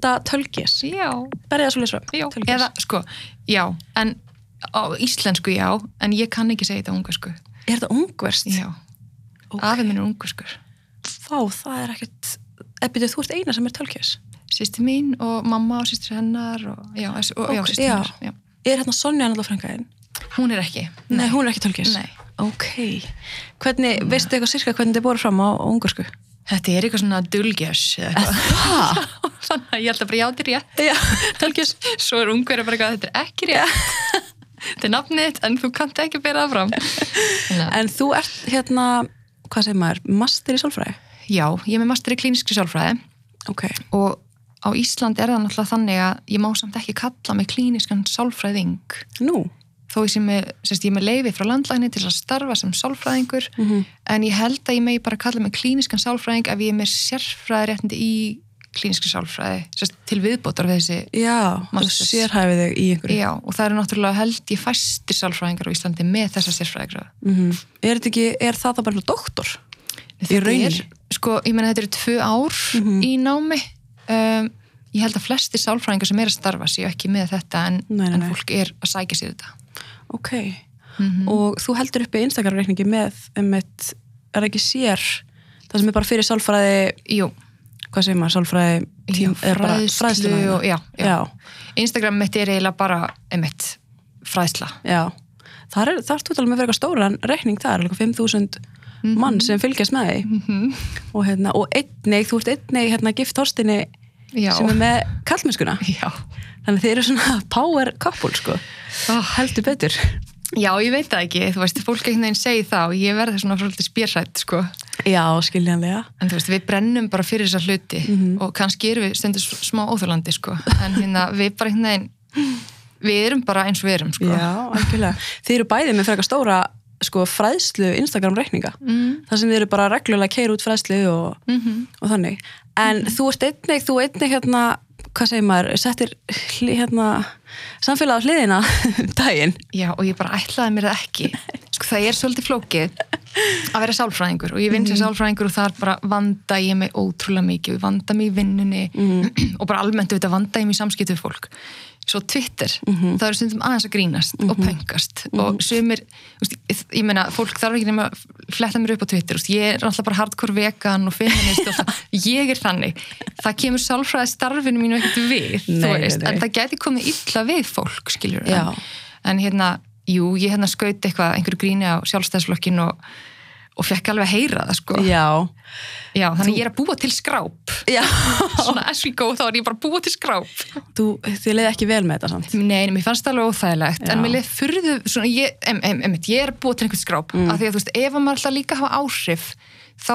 Hulda Tölgis Já, berið það svo lýsra já. Eða, sko, já, en á íslensku já, en ég kann ekki segja þetta ungarsku. er þetta ungverst? Já, Ok. afið minn er ungarskur. Fá, það er ekkert ebbið þú ert eina sem er Tölgis Sýsti mín og mamma og sýstir hennar og já, og, og já, sýstir hennar. Já. er hérna Sonja náttúrulega frængaðin? Hún er ekki. Nei, hún er ekki Tölgis Nei. ok, hvernig, veistu eitthvað sirka hvernig þið búið fram á, á ungarsku? Þetta er eitthvað svona dulgjars eitthvað. Þannig að ég held að bara játir rétt. já, Tölgis Svo er ungverið bara eitthvað, þetta er ekki rétt. þetta er nafnið þitt, en þú kannt ekki bera það fram. En þú ert hérna, hvað segir maður master í sálfræði? Já, ég er með master í klíniskri sálfræði ok, og á Íslandi er það náttúrulega þannig að ég má samt ekki kalla mig klíniskan sálfræðing nú þó ég sé með, sérst, ég er með leifi frá landlækni til að starfa sem sálfræðingur Mhm. en ég held að ég megi bara kalla mig klíniskan sálfræðing ef ég er með sérfræðiréttindi í klíniskri sálfræði sérst, til viðbótar við þessi já, þú Masters. sérhæfið þig í einhverju Já, og það eru náttúrulega held ég fæstir sálfræðingar á Íslandi með þessa sérfræðigra Mhm. er, þetta ekki, er það það bara doktor? Í rauninni? er, sko, ég meina þetta eru tvö ár Mhm. í námi um, ég held að flesti sálfræðingar sem er að starfa séu ekki með þetta en, Nei, nei, en fólk er að sækja sér þetta ok, Mhm. og þú heldur uppi Instagram-reikningi með um eitt, er það ekki sér það sem er bara fyrir sálfræði Jú, hvað segir maður, sálfræði tím, já, fræðslu og, já, já. Instagram mitt er eiginlega bara einmitt fræðsla já. Það er, það er þú talað með fyrir eitthvað stóran reikning þar, eitthvað 5.000 Mhm. mann sem fylgjast með því og, hérna, og einnig, þú ert einnig hérna, gift Þorstinni Já, sem er með kallmennskuna þannig að þið eru svona power couple sko, Oh, heldur betur já, ég veit það ekki þú veist, fólk einhvern veginn segi það og ég verði svona svolítið spjörrætt sko. já, skiljanlega en þú veist, við brennum bara fyrir þessa hluti Mhm. og kannski erum við stundir smá óþjólandi sko. en hérna, við bara einhvern veginn við erum bara eins og við erum sko. Já, algjörlega. Þið eru bæðið með frekar stóra sko, fræðslu Instagram reikninga. mm. Það sem þið eru bara reglulega að keira út fræðslu og, Mm og þannig. En þú ert einnig, þú einnig hérna, hvað segir maður, settir hérna, samfélag á hliðina um daginn. Já, og ég bara ætlaði mér það ekki. Sko, það er svolítið flókið að vera sálfræðingur. Og ég vinn sem sálfræðingur og þar bara vanda ég mig ótrúlega mikið, ég vanda mig í vinnunni og bara almennt auðvitað vanda ég mig í samskiptu við fólk. Svo Twitter, það eru stundum aðeins að grínast og pengast og sumir, þú veist, ég, ég meina, fólk þarf ekki nema að fletta mér upp á Twitter, veist, ég er alltaf bara hardcore vegan og feminist og það, ég er þannig. Það kemur sálfræði starfinu mínu ekkert við, Nei, þú nei, veist, nei. en það gæti komið illa við fólk, skiljur Já. en hérna, jú, ég hérna skaut eitthvað, einhverju gríni á sjálfstæðsflokkin og, og fekk alveg að heyra það sko. Já. Já, þannig ég er að búa til skráp Já. svona as we go, þá er ég bara að búa til skráp Þú, þið leiði ekki vel með þetta samt. Nei, mér fannst það alveg óþægilegt Já. en mér leið furðu, svona, ég, em, em, em, ég er að búa til einhvern skráp, mm. af því að þú veist ef að maður alltaf líka hafa áhrif þá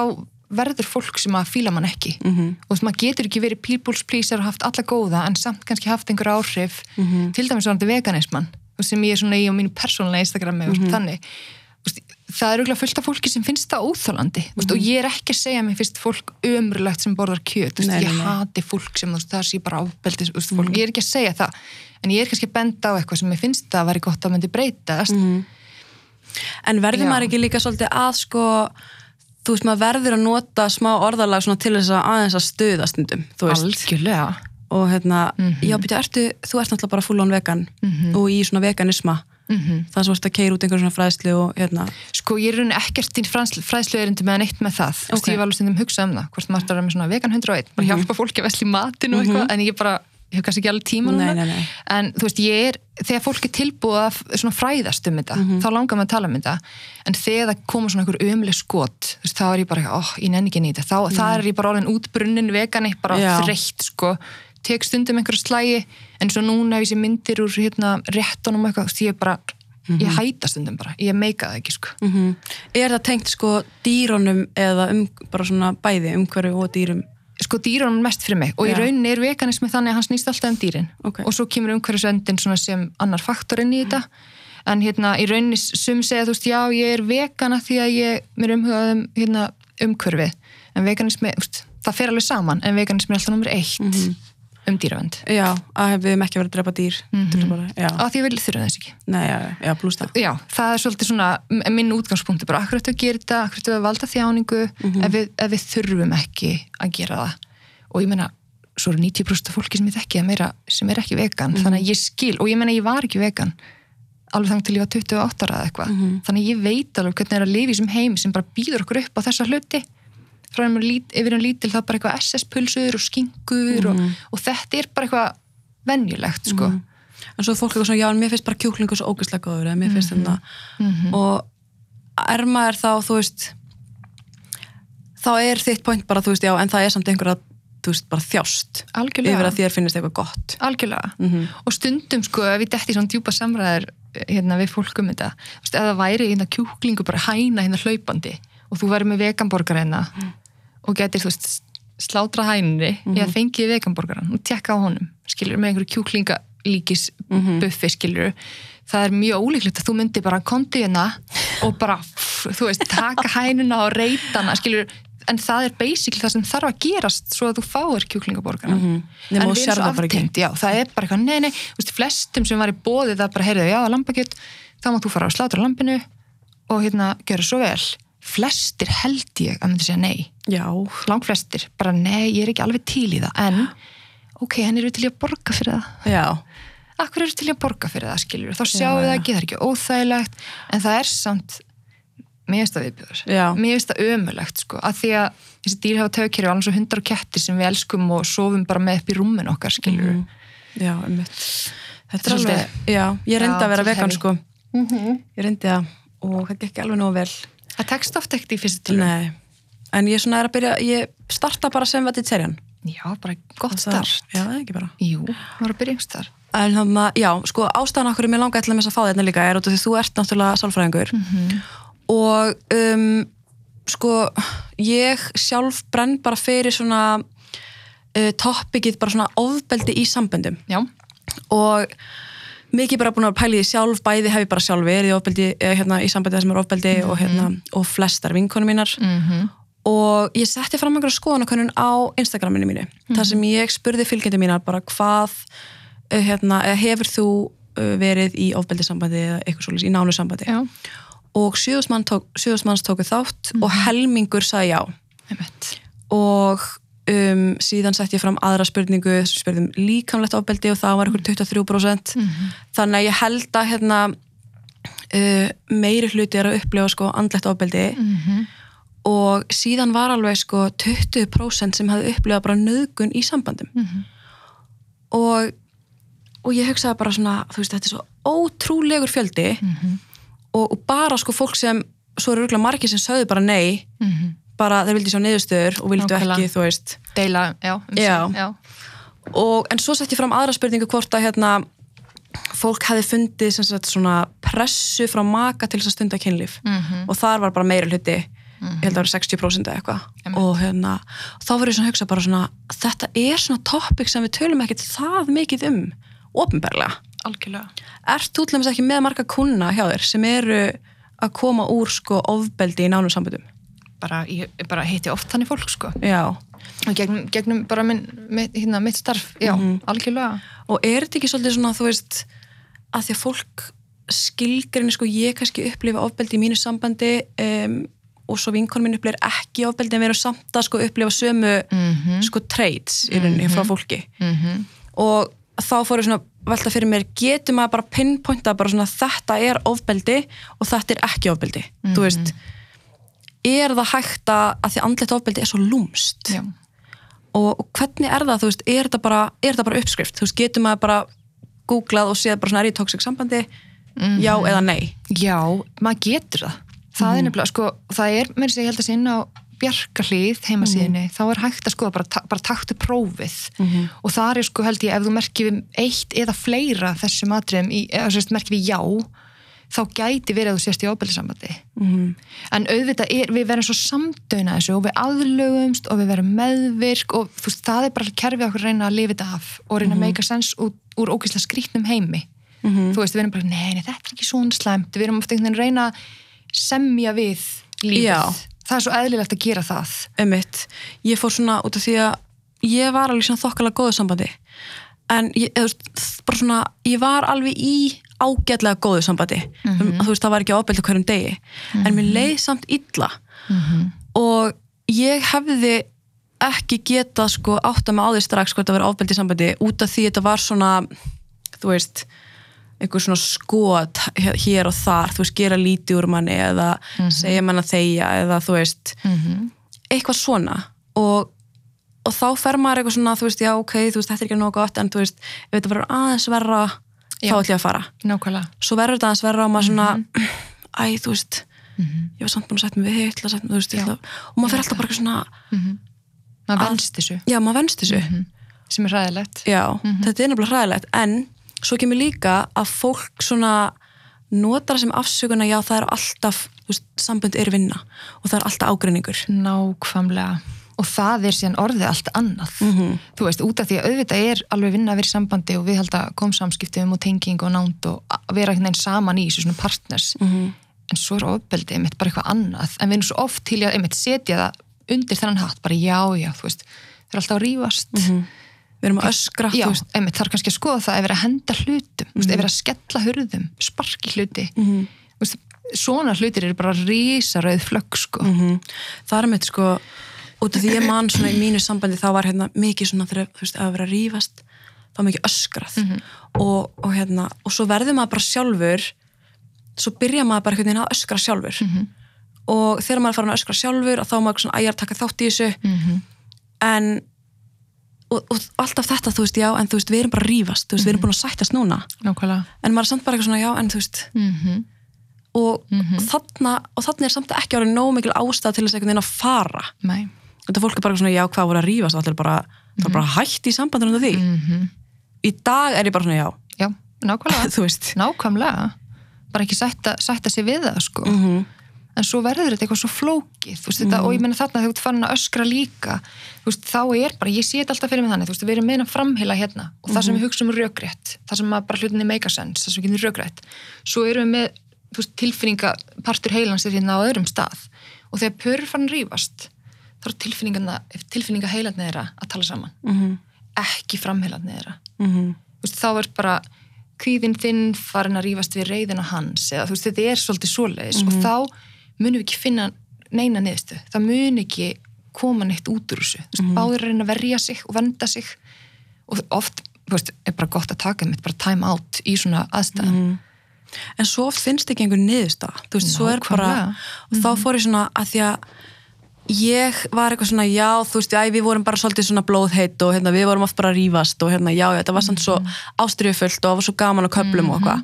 verður fólk sem að fíla mann ekki Mhm. og þú veist, maður getur ekki verið people's pleaser og haft alla góða en samt kannski haft einhver áhrif Mhm. til dæmis sem ég er svona í á mínu persónulega Instagrami mm Mhm. þannig. Það er auðvitað fullt af fólki sem finnst það óþólandi mm og ég er ekki að segja að mér finnst fólk ömurlegt sem borðar kjöt, Nei, ég nei, hati fólk sem það sé bara ábeldis veist, fólk, ég er ekki að segja það. En ég er kannski að benda á eitthvað sem ég finnst það að væri gott að myndi breytast. En verður maður ekki líka svolítið að sko, þú veist, maður verður að nota smá orðalag til þess að aðeins að stuða stundum, algjörlega Og hérna, Mhm. já, býtu, ertu, þú ert náttúrulega bara full on vegan og í svona veganisma. mm Það er svo að keira út einhver svona fræðslu og hérna, sko ég er rauninni ekkert í fræðslu erindi með neitt með það, þú veist, Ok. ég var alveg stundum að hugsa um það, hvort maður að vera með svona vegan 101 bara hjálpa fólki að vesla í matin og eitthvað en ég bara, ég hef kannski ekki alveg tíma núna Nei, nei, nei. en þú veist, ég er þegar fólk er tilbúið að svona fræðast um þetta Mhm. þá langar maður að tala um þetta en þegar það koma svona einhver ömlega skot þú þá er ég bara, oh, ég nenni ekki nýta þá, er ég bara orðin útbrunnin vegani bara Mhm. Já. þreytt, sko tek stundum einhverja slægi, en svo núna ef ég sé myndir úr hérna réttunum eitthvað, þú veist, ég bara Mhm. ég hæta stundum bara, ég meika það ekki, sko er það tengt sko dýrónum eða um, bara svona bæði umhverju og dýrum? sko dýrunum mest fyrir mig og í Já. rauninni er veganismi þannig að hann snýst alltaf um dýrin Ok. og svo kemur umhverfisöndin svona sem annar faktor inn í þetta en hérna í rauninni sum segja þú veist já ég er vegana því að ég mér umhugað um hérna, umhverfið en veist, það fer alveg saman en veganismi er alltaf nummer eitt Mhm. Um dýravend Já, að við hefum ekki verið að drepa dýr. Mm -hmm. af því ég vil þurfa þess ekki nei, já, já, það. já, það er svolítið svona minn útgangspunktur bara, akkur ættu að gera þetta, akkur ættu að valda þjáningu Mhm. ef, við, ef við þurfum ekki að gera það og ég meina, svo eru 90% af fólki sem ég þekki að meira sem er ekki vegan, þannig að ég skil og ég menna ég var ekki vegan alveg þannig til ég var 28 ára eða eitthvað þannig að ég veit alveg hvernig er að í þessum heim sem bara býður okkur upp á þessa hluti frá yfir en lítil það er bara eitthvað SS-pulsur og skinkur og, og þetta er bara eitthvað venjulegt sko. En svo er fólk eitthvað svona, já, en mér finnst bara kjúklingur svo ógæslega góður, eða mér finnst þetta og er maður þá, þú veist þá er þitt point bara, þú veist, já, en það er samt einhverja, þú veist, bara þjást algjörlega. yfir að þér finnist eitthvað gott. Algjörlega. Og stundum sko ef við detti svona djúpa samræðar hérna við fólk um þetta þú veist, það væri hérna kjúklingu bara hæna hérna hlaupandi og þú væri með veganborgar hérna og getur þú veist slátra hænunni eða fengið veganborgaran og tekka á honum skilur með einhverju kjúklingalíkis buffi skilur það er mjög ólíklegt að þú myndir bara kondi hérna og bara þú veist taka hænuna og reytana skilur en það er basically það sem þarf að gerast svo að þú fáir kjúklingaborgarna Nema en við erum svo aftengt já, það er bara eitthvað, nei, nei, þú veist, flestum sem var í bóði það bara, heyrðu, já, lambakjött þá mátt þú fara að slátra lambinu og hérna, gera svo vel flestir held ég að myndi segja nei. Já, lang flestir, bara nei, ég er ekki alveg til í það. En, ok, en eru til í að borga fyrir það? Já, akkur eru til í að borga fyrir það, skilur þá sjáum Já, við það ekki, það er ekki óþægilegt en það er samt mér finnst það viðbjör Já. mér finnst það ömulegt sko, að því að þessi dýr hafa tökir og alveg svo hundar og kettir sem við elskum og sofum bara með upp í rúmin okkar skilur Mhm. já, einmitt. Þetta er alveg, já, ég reyndi að vera vegan, sko. Ég reyndi að, og það gekk alveg nógu vel það tekst oft ekkert í fyrstu til nei, en ég svona er að byrja ég starta bara sem vegetarian. Já, bara gott Það- start. Já, það er ekki bara. Jú, maður er að byrja þar En þannig að, já, sko, ástæðan okkur mér langar ætla með þess að fá þetta líka er út af því þú ert náttúrulega sálfræðingur. Og um, sko, ég sjálf brenn bara fyrir svona uh, toppikið bara svona ofbeldi í samböndum. Já, og mikið bara búin að pæla í því sjálf, bæði hef ég bara sjálf verið í ofbeldi, eh, hérna, í sambandi sem er ofbeldi og, hérna, og flestar vinkonum mínar. Mm og ég setti fram einhverja skoðanakönnun á Instagraminu mínu. Þar sem ég spurði fylgjandi mínar bara hvað uh, hérna, eða hefur þú verið í ofbeldissambandi eða eitthvað svolítið í nánu sambandi? Já, og sjöðust mann tók, tóku þátt og helmingur sagði já. Einmitt. Og um, síðan setti ég fram aðra spurningu sem spurðum líkamlegt ofbeldi og það var einhver 23% þannig að ég held að hérna, uh, meiri hluti er að upplifa sko andlegt ofbeldi. Mm og síðan var alveg sko 20% sem hafði upplifað bara nöðgun í sambandum. Mhm. og, og ég hugsaði bara svona, þú veist, þetta er svo ótrúlegur fjöldi. Mhm. og, og bara sko fólk sem, svo eru rúglega margir sem sögðu bara nei, bara þeir vildi sjá niðurstöður og vildu Nákvæmlega. ekki, þú veist deila, já, um Já. sig, já. og, en svo sett ég fram aðra spurningu hvort að hérna fólk hefði fundið sem sagt svona pressu frá maka til þess að stunda kynlíf Mhm. og þar var bara meira hluti ég held að það var 60% eða eitthvað og hérna, þá var ég svona að hugsa bara svona þetta er svona topic sem við tölum ekkert það mikið um, ofinberlega algjörlega Ert þú til dæmis ekki með marga kuna hjá þér sem eru að koma úr sko ofbeldi í nánum sambundum? Bara, ég bara hitti oft þannig fólk sko. Já. og gegnum, gegnum bara minn, mitt, hérna, mitt starf, já, algjörlega. Og er þetta ekki svolítið svona, þú veist, að því að fólk skilgrinni, sko, ég kannski upplifa ofbeldi í mínu sambandi um, og svo vinkonum minn upplifir ekki ofbeldi en við erum samt að sko upplifa sömu Mhm. sko traits í rauninni frá fólki. Mm og þá fór ég svona að velta fyrir mér, getur maður bara pinpointa bara svona þetta er ofbeldi og þetta er ekki ofbeldi, þú veist er það hægt að, að því andlegt ofbeldi er svo lúmst já, og, og hvernig er það, þú veist, er þetta bara, er þetta bara uppskrift, þú veist, getur maður bara googlað og séð bara svona er ég tóksik sambandi? Já eða nei? Já, maður getur það. Það er nefnilega, sko, það er mér sem ég held að sinna á bjarkarlið heimasíðinni, þá er hægt að skoða bara, ta- bara taktu prófið. Og það er sko held ég, ef þú merkir við eitt eða fleira þessum atriðum, í, eða sérst merkir við já þá gæti verið að þú sést í ofbeldisambandi mm en auðvitað er, við verðum svo samdöina þessu og við aðlögumst og við verðum meðvirk og þú veist, það er bara kerfið okkur að reyna að lifa þetta af og reyna að make a sense úr, úr ókýrslega skrýtnum heimi. Þú veist, við erum bara, nei, nei, þetta er ekki svona slæmt. Við erum ofta einhvern veginn að reyna að semja við lífið. Já. það er svo eðlilegt að gera það. Einmitt. Ég fór svona út af því að ég var alveg svona þokkalega góðu sambandi. En ég, eða, svona, ég var alveg í ágætlega góðu sambandi. Um, þú veist, það var ekki ofbeldi hverjum degi. En mér leið samt illa. Og ég hefði ekki geta sko átt að með á því strax hvort það verið ofbeldi í sambandi út af því þetta var svona þú veist einhver svona skot hér og þar. Þú veist, gera lítið úr manni eða segja manna þeia eða þú veist eitthvað svona. Og, og þá fer maður eitthvað svona þú veist, já ok, þú veist, þetta er ekki nóg gott en þú veist, ef þetta verður aðeins verra þá Já. ætlum ég að fara. Nákvæmlega. Svo verður þetta aðeins verra og maður svona Mhm. æ, þú veist ég var samt búin að setja mig við hitt þú veist, ég Já. ætla, og maður fer alltaf bara svona maður Að- venst þessu. Já, maður venst þessu. Sem er ræðilegt Já, þetta er nefnilega hræðilegt. En svo kemur líka að fólk svona notar sem afsökun að já það er alltaf þú veist, sambönd er vinna og það er alltaf ágreiningur. Nákvæmlega og það er síðan orðið allt annað. Þú veist, út af því að auðvitað er alveg vinna að vera í sambandi og við held að kom samskiptum og tenging og nánd og að vera einhvern veginn saman í svona partners. En svo er ofbeldi einmitt bara eitthvað annað. En við erum svo oft til að einmitt setja það undir þennan hatt, bara já, já, þú veist það er alltaf að rífast. Við erum að öskra já, þú veist. einmitt, er kannski að skoða það ef vera að henda hlutum, mm ef vera að skella hurðum sparki hluti. Mm veist, svona hlutir eru bara rísarauð flögg sko. Það er mitt sko út af því ég man svona í mínu sambandi þá var hérna mikið svona þegar þú veist að vera að rífast þá mikið öskrað. Og, og hérna og svo verður maður bara sjálfur svo byrja maður bara veginn að öskra sjálfur. Og þegar maður farin að öskra sjálfur og þá maður svona æjar taka þátt í þessu. En og, og alltaf þetta þú veist já en þú veist við erum bara að rífast veist við erum búin að sættast núna. Nákvæmlega. En maður er samt bara eitthvað svona já en þú veist. Mm og, mm þarna og þarna er samt ekki árið nóg mikil ástæð til þess einhvern veginn að fara. Nei. Þetta fólk er bara svona, já, hvað voru að rífast? Allir bara, það er bara hætt í sambandinu því. Mm í dag er ég bara svona, já, Já, nákvæmlega. nákvæmlega. Bara ekki sætta, sætta sig við það, sko. Mhm. En svo verður þetta eitthvað svo flókið, veist, þetta, og ég meina þarna þegar þú farin að öskra líka, veist, þá er bara, ég sé þetta alltaf fyrir mig þannig, veist, við erum meina framheila hérna og það sem við hugsaum um rökrétt, það sem bara hlutinni make a sense, það sem við getum rökrétt, svo erum við með, tilfinningapartur heilans er hérna og þegar pörur farin að er tilfinninga, heilarni þeirra að tala saman, Mhm. ekki framheilarni þeirra. Mhm. þú veist, þá er bara kvíðin þinn farin að rífast við reyðina hans eða þú veist, þetta er svolítið svoleiðis og þá munum við ekki finna neina niðurstu, það mun ekki koma neitt út úr þessu, þú veist, báður að reyna að verja sig og venda sig og oft, þú veist, er bara gott að taka mitt bara time out í svona aðstæðum. En svo oft finnst ekki einhver niðurstað þú veist, svo er bara Nákvæmlega. og þá fór ég svona að því að ég var eitthvað svona, já, þú veist, æ, við vorum bara svolítið svona blóðheit og hérna, við vorum oft bara að rífast og hérna, já, já, þetta var samt svo ástriðufullt og það var svo gaman á köflum og eitthvað.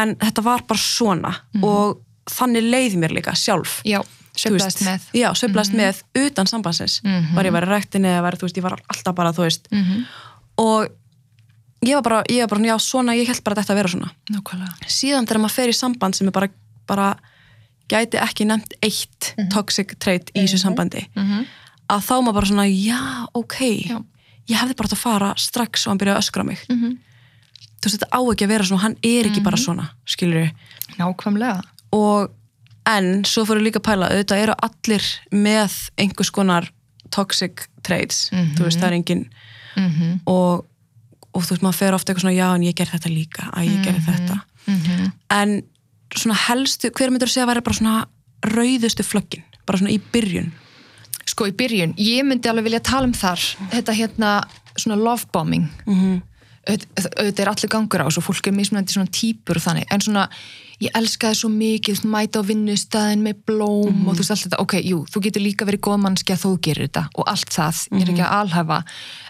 En þetta var bara svona og þannig leiði mér líka sjálf. Já, söflaðist með. já, sveiflaðist með utan sambandsins. Var ég að vera í ræktinni eða var, þú veist, ég var alltaf bara, þú veist. Og ég var bara, ég var bara, já, svona, ég held bara að þetta að vera svona. Nákvæmlega, síðan þegar maður fer í samband sem er bara, bara gæti ekki nefnt eitt toxic trait í þessu sambandi. Að þá maður bara svona, já, ok Já. ég hefði bara átt að fara strax og hann byrjaði að öskra mig. Mhm. þú veist, þetta á ekki að vera svona, hann er ekki bara svona skilur nákvæmlega. Og en svo fyrir líka að pæla auðvitað eru allir með einhvers konar toxic traits þú veist, það er engin mm og, og þú veist, maður fer ofta eitthvað svona já, en ég ger þetta líka, að ég ger þetta. -hmm. en svona helstu, hver myndur að segja að vera bara svona rauðustu flöggin, bara svona í byrjun? Sko í byrjun, ég myndi alveg vilja tala um þar þetta hérna svona love bombing. Mhm. auðvitað auðvitað er allir gangur á þessu fólk er mismunandi svona típur og þannig, en svona ég elskaði svo mikið, mæta á vinnustæðin með blóm Mhm. og þú veist allt þetta ok, jú, þú getur líka verið góð mannski að þú gerir þetta og allt það, ég er ekki Mhm. að alhafa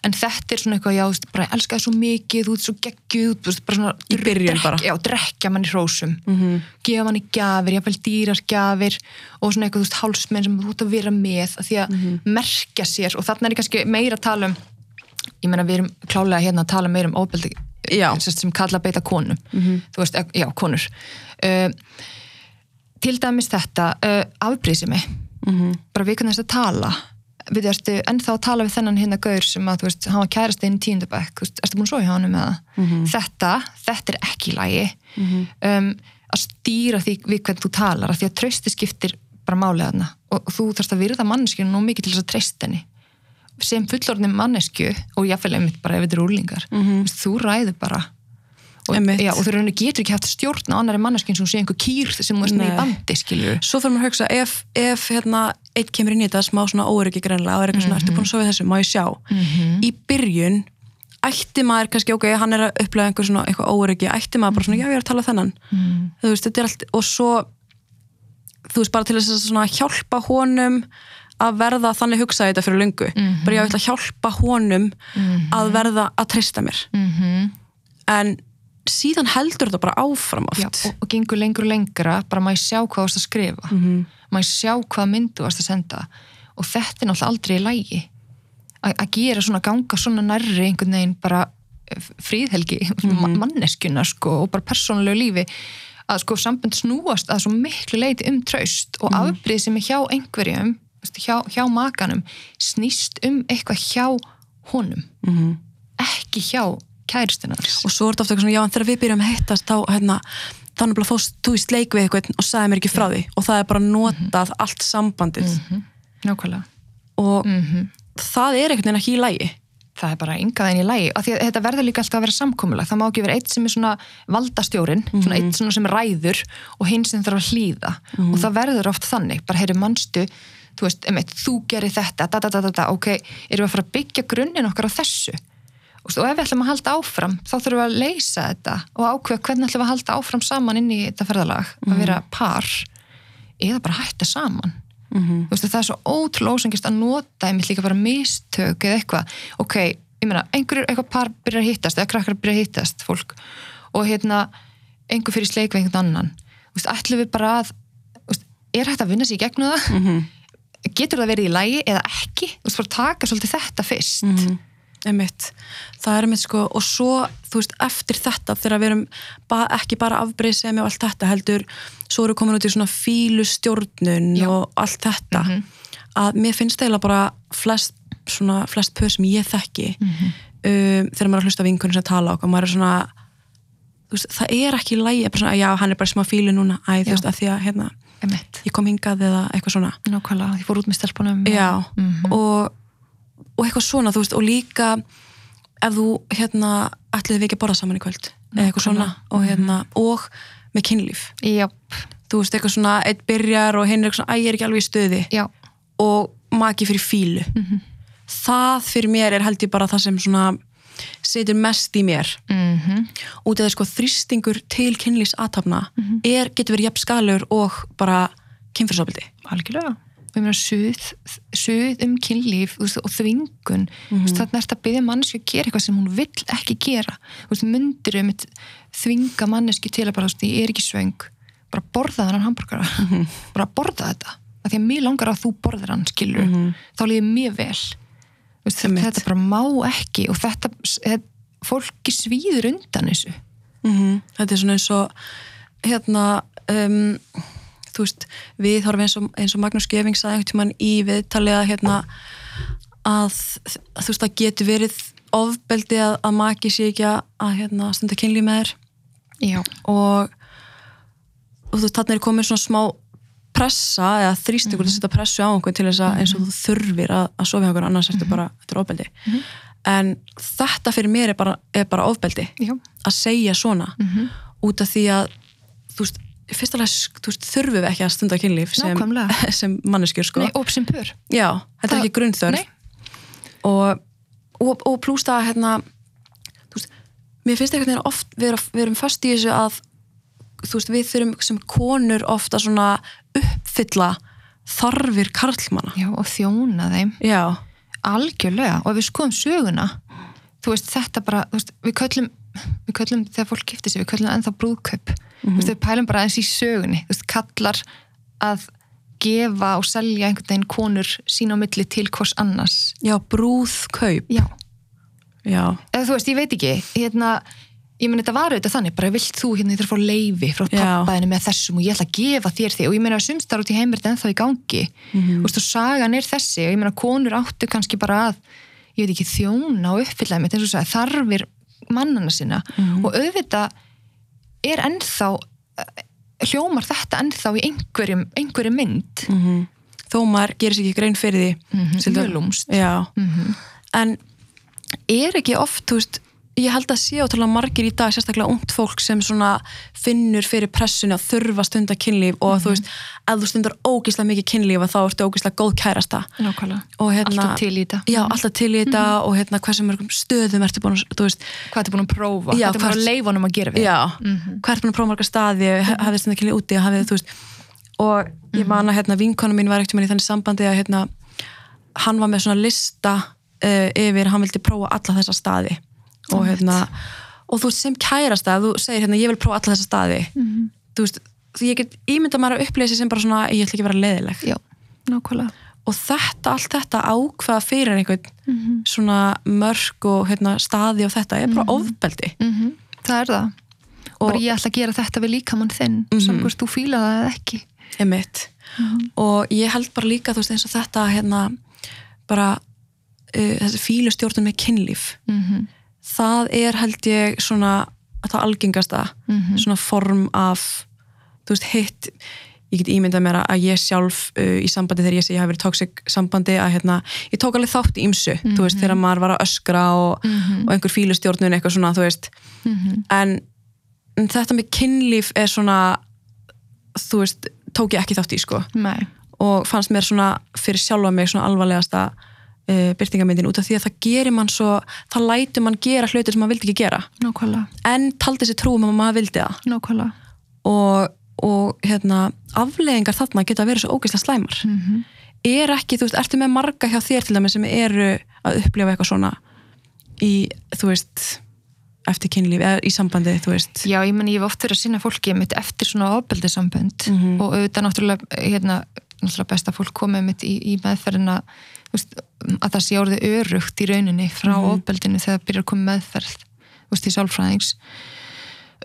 en þetta er svona eitthvað, já, bara elskaði svo mikið, þú veist, svo geggjuð þú veist, bara svona, Í byrjun bara. já, drekja manni hrósum Mhm. gefa manni gjafir, jáfnvel dýrar gjafir og svona eitthvað, þú veist, hálsmenn sem þú ert að vera með, að því að Mhm. merkja sér og þarna er ég kannski meira að tala um ég meina við erum klálega hérna að tala meira um óbeldi Mhm. sem, kalla beita konum þú veist, eh, já, konur. Uh, til dæmis þetta uh, afbrísimi Mhm. bara við kannast að tala. Við erstu ennþá að tala við þennan hérna gaur sem að, þú veist, hann var kærast í tíundabæk ertu búin svo hjá hann með það Mhm. þetta, þetta er ekki í lagi. Um, að stýra því við hvernig þú talar, af því að trösti skiptir bara málið þarna. Og, þú þarfst að virða manneskinu nú mikið til þess að treysta henni sem fullorðin mannesku og jáfnvel einmitt bara ef þetta eru úrlingar mm -hmm. þú ræður bara. Og, já, og þú rauninu getur ekki haft stjórn á annari manneskinu sem sé einhver kýr sem þú veist með í bandi skilur svo fyrir maður að hugsa, ef, ef hérna eitt kemur inn í þetta smá svona óryggi greinlega og er eitthvað svona, ertu búin að sofa þessu, má ég sjá? Í byrjun ætti maður kannski, ok, hann er að upplega einhver svona eitthvað óryggi, ætti maður bara svona, já ég er að tala þennan. Þú veist, þetta er allt, og svo þú veist, bara til þess að hjálpa honum að verða þannig hugsaði þetta fyrir löngu. Bara ég ætla að hjálpa honum að verða að treysta mér. Mhm. en síðan heldur þetta bara áfram oft. Já, og, og gengur lengur og lengra. Bara ég sjá hvað þú varst að skrifa? Mhm. má ég sjá hvað myndu varst að senda? Og þetta er náttúrulega aldrei í lægi að gera svona ganga svona nærri einhvern veginn bara eh, fríðhelgi Mhm. mm manneskjuna sko og bara persónulegu lífi. Að sko sambund snúast að svo miklu leiti um traust og Mhm. afbrið sem er hjá einhverjum hjá, hjá makanum snýst um eitthvað hjá honum Mhm. ekki hjá kæristinans og svo er þetta ofta eitthvað svona, já en þegar við byrjum að hittast þá hérna, þannig að fóst þú í sleik við eitthvað og sagði mér ekki frá því. Og það er bara notað allt sambandið. Nákvæmlega. Og mm það er einhvern veginn ekki í lægi það er bara yngað en í lægi af því að þetta verður líka alltaf að vera samkomulag. Það má ekki vera eitt sem er svona valdastjórin svona eitt svona sem ræður og hinn sem þarf að hlýða. Og það verður oft þannig, bara heyri mannstu þú veist, emitt, þú gerir þetta da, da, da, ok, erum við að fara að byggja grunninn okkar á þessu? Og, ef við ætlum að halda áfram, þá þurfum við að leysa þetta og ákveða hvernig ætlum við að halda áfram saman inn í þetta ferðalag, að vera par eða bara hætta saman. Mhm. þú veist, það er svo ótrúlega ósengist að nota einmitt líka bara mistök eða eitthvað, ok, ég meina einhverjur, eitthvað par byrjar að hittast eða krakkar byrjar að hittast fólk. Og hérna einhver fyrir sleik við einhvern annan. Þú veist, ætlum við bara að þú veist, er hægt að vinna sér í gegnum það? Mhm. Getur það verið í lægi eða ekki þú veist, bara taka svolítið þetta fyrst Mhm. einmitt, það er einmitt sko og svo, þú veist, eftir þetta þegar við erum ba ekki bara afbreyðsemi og allt þetta heldur, svo eru komin út í svona fílustjórnun og allt þetta Mhm. að mér finnst eiginlega bara flest svona, flest pör sem ég þekki Mhm. um, þegar maður er að hlusta vinkunum sem tala okkur, maður er svona veist, það er ekki í lægi, já, hann er bara smá fílu núna, æ, þú veist, að því að hérna, einmitt, ég kom hingað eða eitthvað svona. Nákvæmlega, ég fór út með stelpunum já, Mhm. og, og eitthvað svona, veist, og líka ef þú, hérna, ætliði við ekki að borða saman í kvöld, eða eitthvað svona og hérna, og með kynlíf. Já, þú veist, eitthvað svona, eitt byrjar og hinn er eitthvað svona, æ, ég er ekki alveg í stuði. Já, og maki fyrir fílu Mhm. það fyrir mér er held ég bara það sem svona setur mest í mér. Mhm. Út af því sko þrýstingur til kynlífs aðtapna Mhm. er, getur verið jafn skalur og bara kynfyrsofbildi algjörlega. Og ég meina suð, suð um kynlíf þú veist, og þvingun. Mm -hmm. þannig er þetta að byggja manneski að gera eitthvað sem hún vill ekki gera. Veist, myndir um þvinga manneski til að bara, veist, ég er ekki svöng. Bara borða þennan hambúrgara bara borða þetta, af því að mér langar að þú borðir hann, skilur, þá líður mér vel veist, þetta bara má ekki og þetta, þetta fólki svíður undan þessu. -hmm. þetta er svona eins og hérna um, þú veist, við horfum eins og, eins og Magnús Geving sagði einhvern tímann í viðtalið að hérna að þú veist, það getur verið ofbeldi að, að maki sé ekki að, hérna, stunda kynlíf með þér. Og, og þú veist, þarna er komin svona smá pressa eða þrýstingur mm -hmm. að setja pressu á einhvern til þess að eins og þú þurfir að, að sofa hjá einhvern annars ertu bara, þetta er ofbeldi. En þetta fyrir mér er bara, er bara ofbeldi já, að segja svona Mhm. út af því að þú veist, fyrst alveg þurfum við ekki að stunda kynlíf sem, sem manneskjur sko. Nei, og sem pör. Já, þetta Það- er ekki grunnþörf. og, og, og plúst að hérna, veist, mér finnst veginn oft við, erum- við erum fast í þessu að þú veist, við þurfum sem konur ofta svona uppfylla þarfir karlmanna. Já, og þjóna þeim. Já, Algjörlega, og ef við skoðum söguna þú veist, þetta bara, þú veist, við köllum við köllum, þegar fólk giftir sig, við köllum ennþá brúðkaup, þú veist, við pælum bara eins í sögunni, þú veist, kallar að gefa og selja einhvern veginn konur sín á milli til hvers annars. já, brúðkaup. Já. já, Eða þú veist, ég veit ekki, hérna ég meni þetta var auðvitað þannig, bara vilt þú hérna, að fá leifi frá pappaðinu með þessum og ég ætla að gefa þér því og ég meina að sumstar út í heimir þetta ennþá í gangi. Mhm. þú veist og sagan er þessi og ég meina konur áttu kannski bara að ég veit ekki þjóna og uppfylla mitt eins og sagði, þarfir mannana sinna. Mhm. og auðvitað er ennþá eh, hljómar þetta ennþá í einhverjum, einhverjum mynd. Mm þó maður gerir sér ekki grein fyrir því. Mhm, mm -hmm. en er ekki oft, þú veist ég held að sé ótrúlega margir í dag, sérstaklega ungt fólk sem svona finnur fyrir pressunni að þurfa stunda kynlíf og þú veist, ef þú stundar ógíslega mikið kynlíf þá ertu ógíslega góð kærasta Nákvæmlega. hérna, Alltaf til í þetta. já, alltaf til í þetta og hérna hversu mörgum stöðum ertu búin að, þú veist, Hvað ertu búin að prófa? Já, Hvað ertu búin að leifa honum að gera við? já, hvert búin að prófa marga staði, mm hafið stundar kynlíf úti hafið, þú veist, og ég man að hérna vinkona mín uh, yfir, hann vildi prófa alla þessa staði og hérna og þú veist sem kærasta, ef þú segir hérna ég vil prófa alla þessa staði Mhm. þú veist, því ég get ímynda maður að upplýsa sem bara svona, ég ætla ekki að vera leiðileg Já, nákvæmlega. og þetta, allt þetta ákvaða fyrir einhvern Mhm. svona mörg og hérna, staði og þetta er bara ofbeldi Mm Það er það. Og Og- bara ég ætla að gera þetta við líkamann þinn, mm sem hvort þú fíla það ekki. emitt og ég held bara líka þú veist eins og þetta hérna bara uh, þessi fílustjórnum með kynlíf Mm það er held ég svona það algengasta svona form af þú veist hitt. Ég get ímyndað mér að ég sjálf uh, í sambandi þegar ég sé ég hafi verið toxic sambandi að hérna, ég tók alveg þátt í ymsu þú veist, þegar maður var að öskra og, og einhver fílustjórnun eitthvað svona, þú veist. En, en þetta með kynlíf er svona þú veist, tók ég ekki þátt í sko. Nei. og fannst mér svona fyrir sjálfa mig svona alvarlegasta uh, byrtingamyndin út af því að það gerir mann svo það lætur mann gera hlutir sem maður vildi ekki gera Nákvæmlega. en taldi sér trúum að maður vildi það Nákvæmlega. og, og hérna afleðingar þarna geta verið svo ógeðslega slæmar Mm er ekki, þú veist, ertu með marga hjá þér til dæmis sem eru að upplifa eitthvað svona í, þú veist eftir kynlíf, eða í sambandi, þú veist Já, ég menn ég hef oft verið að sinna fólki eftir svona ofbeldisambönd Mhm. og auðvitað náttúrulega, hérna, náttúrulega best að fólk komið mitt í, í meðferðina veist, að það sé orðið örugt í rauninni frá ofbeldinu þegar það byrjar að koma meðferð veist, í sálfræðings.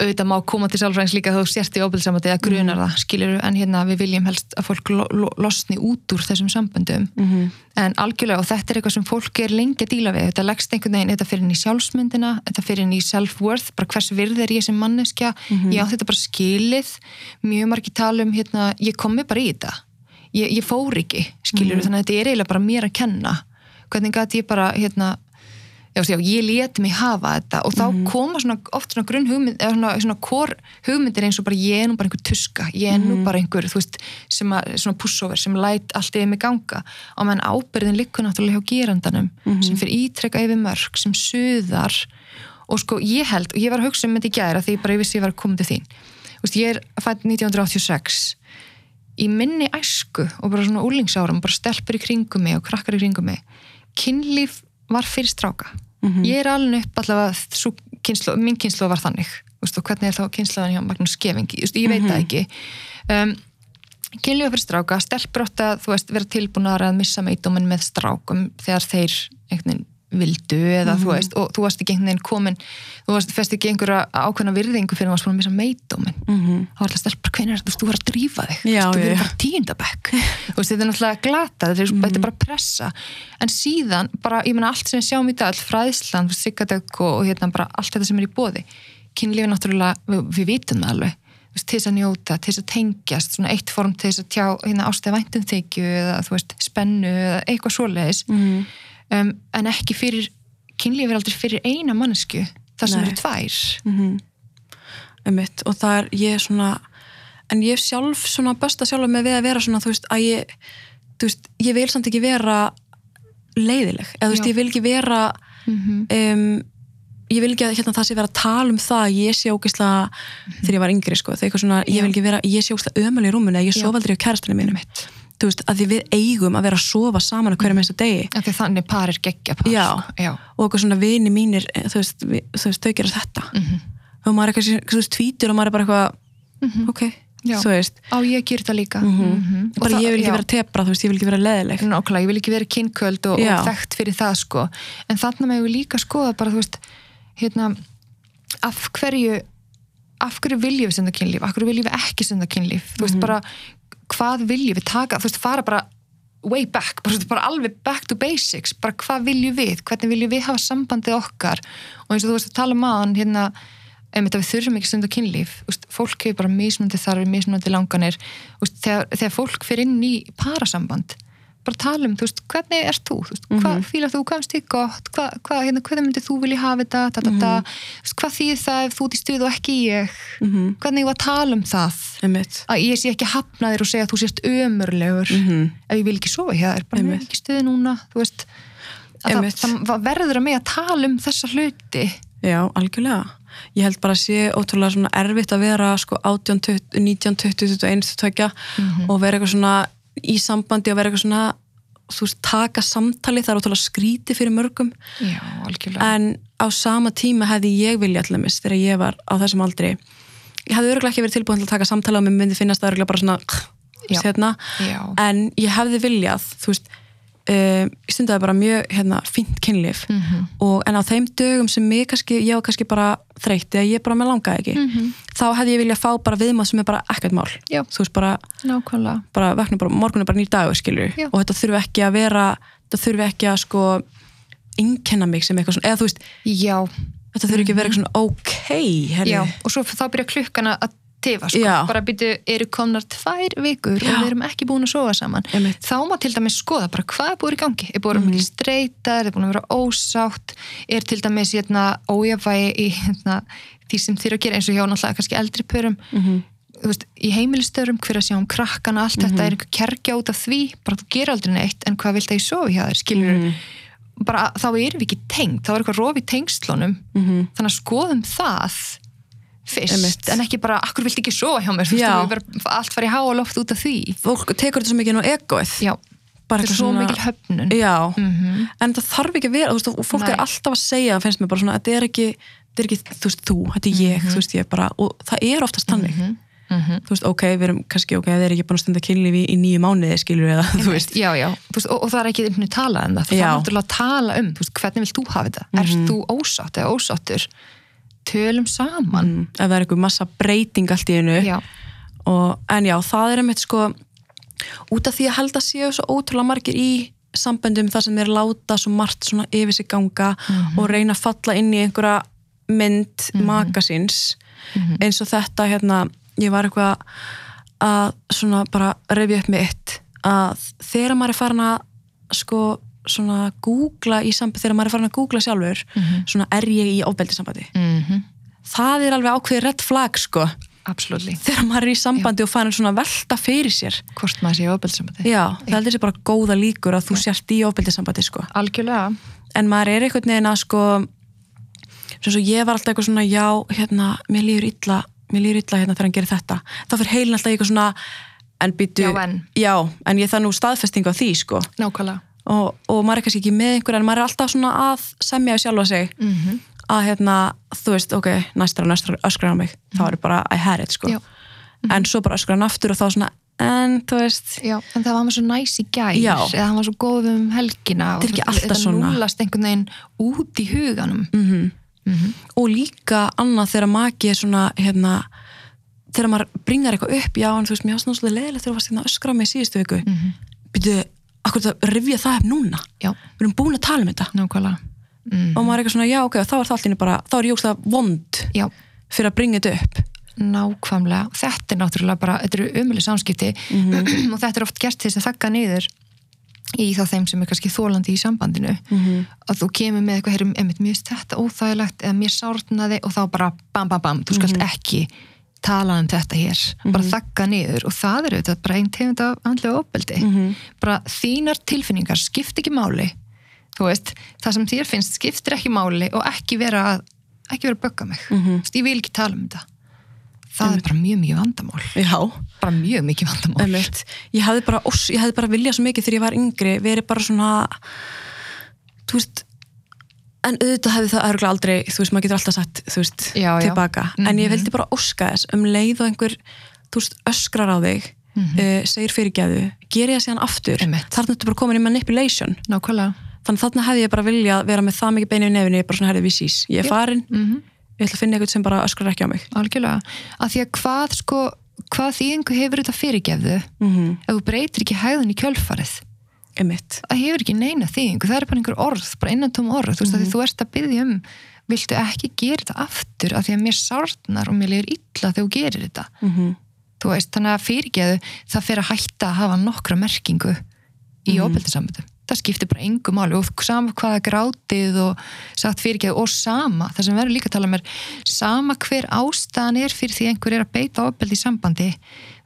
Auðvitað má koma til sálfræðings líka þú sért í ofbeldisambandi eða grunar það, skilur en hérna við viljum helst að fólk lo, lo, losni út úr þessum samböndum. Mhm. en algjörlega og þetta er eitthvað sem fólk er lengi að díla við, þetta leggst einhvern veginn þetta fyrir inn í sjálfsmyndina, þetta fyrir inn í self-worth bara hvers virð er ég sem manneskja? Ég átti þetta bara skilið. Mjög margir tala um, hérna, ég komi bara í þetta ég, ég fór ekki skilur þannig að þetta er eiginlega bara mér að kenna. Hvernig gæti ég bara hérna Já, já, ég leti mig hafa þetta og þá koma svona, oft svona grunn hugmynd eða svona, svona kor hugmyndir eins og bara ég er nú bara einhver tuska, ég er nú bara einhver þú veist, sem að, svona pussover sem læt allt yfir mig ganga. Og menn ábyrðin likkur náttúrulega hjá gerandanum sem fyrir ítrekka yfir mörg, sem suðar. Og sko ég held, og ég var að hugsa um þetta í gæra því ég bara vissi ég var að koma til þín. Þú veist, ég er fætt 1986 í minni æsku og bara svona úlingsárum, bara stelpur í kringum mig og krakkar í kringum mig kynlíf var fyrir stráka. Ég er alveg upp allavega kynslu, mín kynslu var þannig. Vist, og hvernig er þá kynsluðan hjá Magnús Skefingi Vist, ég veit það ekki. Um, kynlíf var fyrir stráka, stelpur átt að veist, vera tilbúnar að missa meitdómin með strákum þegar þeir vildu eða þú veist og þú varst ekki einhvern veginn komin þú varst fest ekki einhverja ákveðna virðingu fyrir að varst búin að missa meitdómin Mhm. þá var alltaf stelpur, hvernig er þetta, þú var að drífa þig? Já, þú verður bara veist, þetta er náttúrulega glata þetta er, þetta er bara pressa. En síðan, bara, ég meina allt sem við sjáum í dag all fræðslan, siggadögg og, og hérna bara allt þetta sem er í bóði kynlífi náttúrulega, við, við vitum það alveg. Til þess að njóta, til þess að tengjast svona eitt form til þess að tjá hérna ástæða væntum þykju eða þú veist, spennu eða eitthvað svoleiðis. Mhm. Um, en ekki fyrir kynlífi er aldrei fyrir eina mannesku þar sem Nei. eru tvær. Einmitt, og það er ég er svona en ég sjálf svona besta sjálf með við að vera svona þú veist að ég veist, ég vil samt ekki vera leiðileg, eða þú veist, Já. ég vil ekki vera um, ég vil ekki að hérna, það sé vera að tala um það að ég sé ógeðslega þegar ég var yngri sko, svona, ég vil ekki vera ég sé ógeðslega ömuleg í rúmunu, eða ég Já. sofa aldrei á kærastinu mínum þú veist, að því við eigum að vera að sofa saman á hverju mennstu degi. Af því að þannig par er geggja par Já. sko. Já. og eitthvað svona vini mínir eh, þú veist, við, þú veist þau gera þetta. Mhm. og maður er eitthvað, þú veist, tvítur og maður er bara eitthvað ok, Já. þú veist. Á ég að gera þetta líka. Mm bara ég vil ekki vera tepra, þú veist, ég vil ekki vera leðileg Nákvæmlega, ég vil ekki vera kynnköld og, og þekkt fyrir það sko. En þannig með við líka skoða bara þú veist hérna af hverju af hverju viljum við senda kynlíf? Af hverju viljum við ekki senda kynlíf? Þú veist bara hvað viljum við taka? Þú veist fara bara way back bara, bara alveg back to basics. Bara hvað viljum við, hvernig viljum við hafa sambandið okkar? Og eins og þú veist að tala um aðan hérna einmitt að við þurfum ekki stund á kynlíf Úst, fólk hefur bara mismunandi þarfir, mismunandi langanir. Úst, þegar, þegar fólk fyrir inn í parasamband bara tala um, þú veist, hvernig ert þú, þú veist, hvað Mhm. fílar þú, hvað finnst þið gott, hvað, hvað, hérna, hvernig myndir þú vilja hafa þetta, ta, ta, ta, þú veist, hvað þýðir það ef þú ert í stuð og ekki ég, Mhm. hvernig ég var að tala um það, Einmitt. að ég sé ekki hafna þér og segja að þú sést ömurlegur. Mhm. ef ég vil ekki sofa hjá þér, bara með ekki stuði núna, þú veist, að það, það, verður að mig að tala um þessa hluti, Já, algjörlega. Ég held bara að sé ótrúlega svona erfitt að vera sko 18, 20, 19, 20, 21, 22 og vera eitthvað svona í sambandi og vera eitthvað svona þú veist, taka samtali, það er ótrúlega skríti fyrir mörgum, já, en á sama tíma hefði ég vilja allir þegar ég var á þessum aldri ég hefði örgulega ekki verið tilbúin til að taka samtali og mér myndi finnast það örgulega bara svona Já. hérna, já, en ég hefði viljað, þú veist um, ég stundaði bara mjög hérna, fínt kynlíf Mhm. og en á þeim dögum sem mig kannski, ég var kannski bara þreytt eða ég bara með langaði ekki Mhm. þá hefði ég viljað fá bara viðmáð sem er bara ekkert mál Já. þú veist bara, bara bara, morgun er bara nýr Já. og þetta þurfi ekki að vera þetta þurfi ekki að sko einkenna mig sem eitthvað svona, eða þú veist já, þetta þurfi ekki að vera eitthvað svona ok, herri, Já, og svo þá byrja klukkana að tifa, sko, Já. bara byrju, eru komnar tvær vikur og við erum ekki búin að sofa saman. Einmitt. þá má til dæmis skoða bara hvað er búin í gangi. Er búin að vera mikil streyta, er búin að vera ósátt er til dæmis hérna, ójafvægi í hérna, því sem þeir að gera eins og hjá náttúrulega kannski eldri pörum. Mhm. þú veist, í heimilistörum, hver að sjá um krakkana allt þetta er einhver kerkja út af því. Bara þú gerir aldrei neitt, en hvað vilt að ég sofi hjá þér skilur Mhm. bara þá erum við ekki tengt, þá er eitthvað rofi Mhm. þannig að skoðum það fyrst, Einmitt. en ekki bara akkur vilt ekki sofa hjá mér, þú veist, allt fari í háa loft út af því. Fólk tekur þetta svo mikið á egoið. Já, bara þetta er svo svona- mikil höfnun. Já, Mhm. en það þarf ekki að vera þú veist, og fólk Nei. er alltaf að segja, það finnst mér bara svona þetta er ekki, þetta er ekki þú veist, þú, þetta er ég, þú veist, ég bara og það er oftast þannig, Mhm. Mhm. þú veist, ok, við erum kannski, ok, þeir eru ekki búin að stunda kynlífi í, nýju mánuði, skilur eða, þú veist. Já, já, veist, og, og það er ekki einhvern veginn talað um það, það er náttúrulega að tala um þú veist, hvernig vilt þú hafa þetta, Mhm. erst þú ósátt eða ósáttur, tölum saman. Mm, ef það er einhver massa breyting allt í einu. Já, og, en já, það er einmitt sko út af því að held að séu svo ótrúlega margir í samböndum þar sem þeir láta svo margt svona yfir sig ganga og reyna að falla inn í einhverja mynd magasins. Eins og þetta hérna, ég var eitthvað að svona bara reyfi upp með eitt að þegar maður er farin að sko svona googla í sambandi, þegar maður er farin að googla sjálfur svona er ég í ofbeldisambandi mm það er alveg ákveðið red flag sko. Absolutt, þegar maður er í sambandi og farin svona velta fyrir sér. Hvort maður sé ofbeldisambandi já, það heldur sér bara góða líkur að þú sért í ofbeldisambandi sko. Algjörlega, en maður er einhvern veginn að sko sem svo ég var alltaf eitthvað svona já, hérna, mér líður illa mér líður illa hérna þegar hann gerir þetta. Þá fyrir heilin alltaf eitthvað svona en býtu, Já, en. já, en ég það nú staðfesting á því sko. Nákvæmlega og, og maður er kannski ekki með einhver en maður er alltaf svona að semja við sjálfa sig. Mm að hérna, þú veist, ok, næstra næstra öskrar á mig, þá er bara I had it sko, Já. en svo bara öskrar hann aftur og þá svona, en þú veist. Já, en það var maður svo næs í gær Já. eða hann var svo góð um helgina Þetta er ekki alltaf þetta núlast einhvern veginn út í huganum. Mm og líka annað þegar maki er svona hérna, þegar maður bringar eitthvað upp já, en þú veist, mér var svona leðilegt þegar þú varst hérna að öskra á mig í síðustu viku. Mm -hmm. byrju, akkur það rifja það upp núna? Já, við erum búin að tala um þetta. Mm. og maður er eitthvað svona, já, ok, þá er það allir bara þá er ég ógst það vond Já, fyrir að bringa þetta upp. Nákvæmlega. Þetta er náttúrulega bara, þetta eru umölu samskipti. Og þetta er oft gert til þess að þakka niður í þá þeim sem er kannski þólandi í sambandinu. Mhm. að þú kemur með eitthvað, heyrum, einmitt, finnst þetta óþægilegt eða mér sárnaði og þá bara bam, bam, bam, þú skalt ekki tala um þetta hér, bara þakka niður og það er auðvitað bara einn tegund af andlega opeldi, Mhm. bara þínar tilfinningar skipt ekki máli. Þú veist, það sem þér finnst skiptir ekki máli og ekki vera að ekki vera að bögga mig, mm Mhm. ég vil ekki tala um þetta. Það er bara mjög mikið vandamál. Já, bara mjög mikið vandamál. Einmitt. Ég hefði bara, bara viljað svo mikið þegar ég var yngri, verið bara svona þú veist en auðvitað hefði það örgulega aldrei þú veist, maður getur alltaf sagt, þú veist, Já, já. tilbaka. En ég Mhm. vildi bara óska þess um leið og einhver, þú veist, öskrar á þig uh, segir fyrirgæðu geri það síðan aftur, þarna ertu bara komin í manipulation, nákvæmlega. Þannig þarna hefði ég bara viljað vera með það mikið beinu í nefni, bara svona herðið við sís ég er Já. farin, mm ég ætla að finna eitthvað sem bara öskrar ekki á mig. Algjörlega, að því að hvað sko, hvað þýðingu hefur þetta fyrirgefðu? Mm -hmm. ef þú breytir ekki hæðun í kjölfarið Einmitt. það hefur ekki neina þýðingu, það er bara einhver orð bara innantóm orð, þú veist að því þú ert að byggja um viltu ekki gera þetta aftur af því að mér sárnar og mér legur illa þegar þú gerir þetta, Mm þú veist þannig að fyrirgeðu, það fer að hætta að hafa nokkra merkingu í mm. ofbeldisamböndum það skiptir bara engum máli og sama hvaða grátið og sagt fyrirgeð og sama, það sem verður líka að tala um er sama hver ástæðan er fyrir því einhver er að beita ofbeldi í sambandi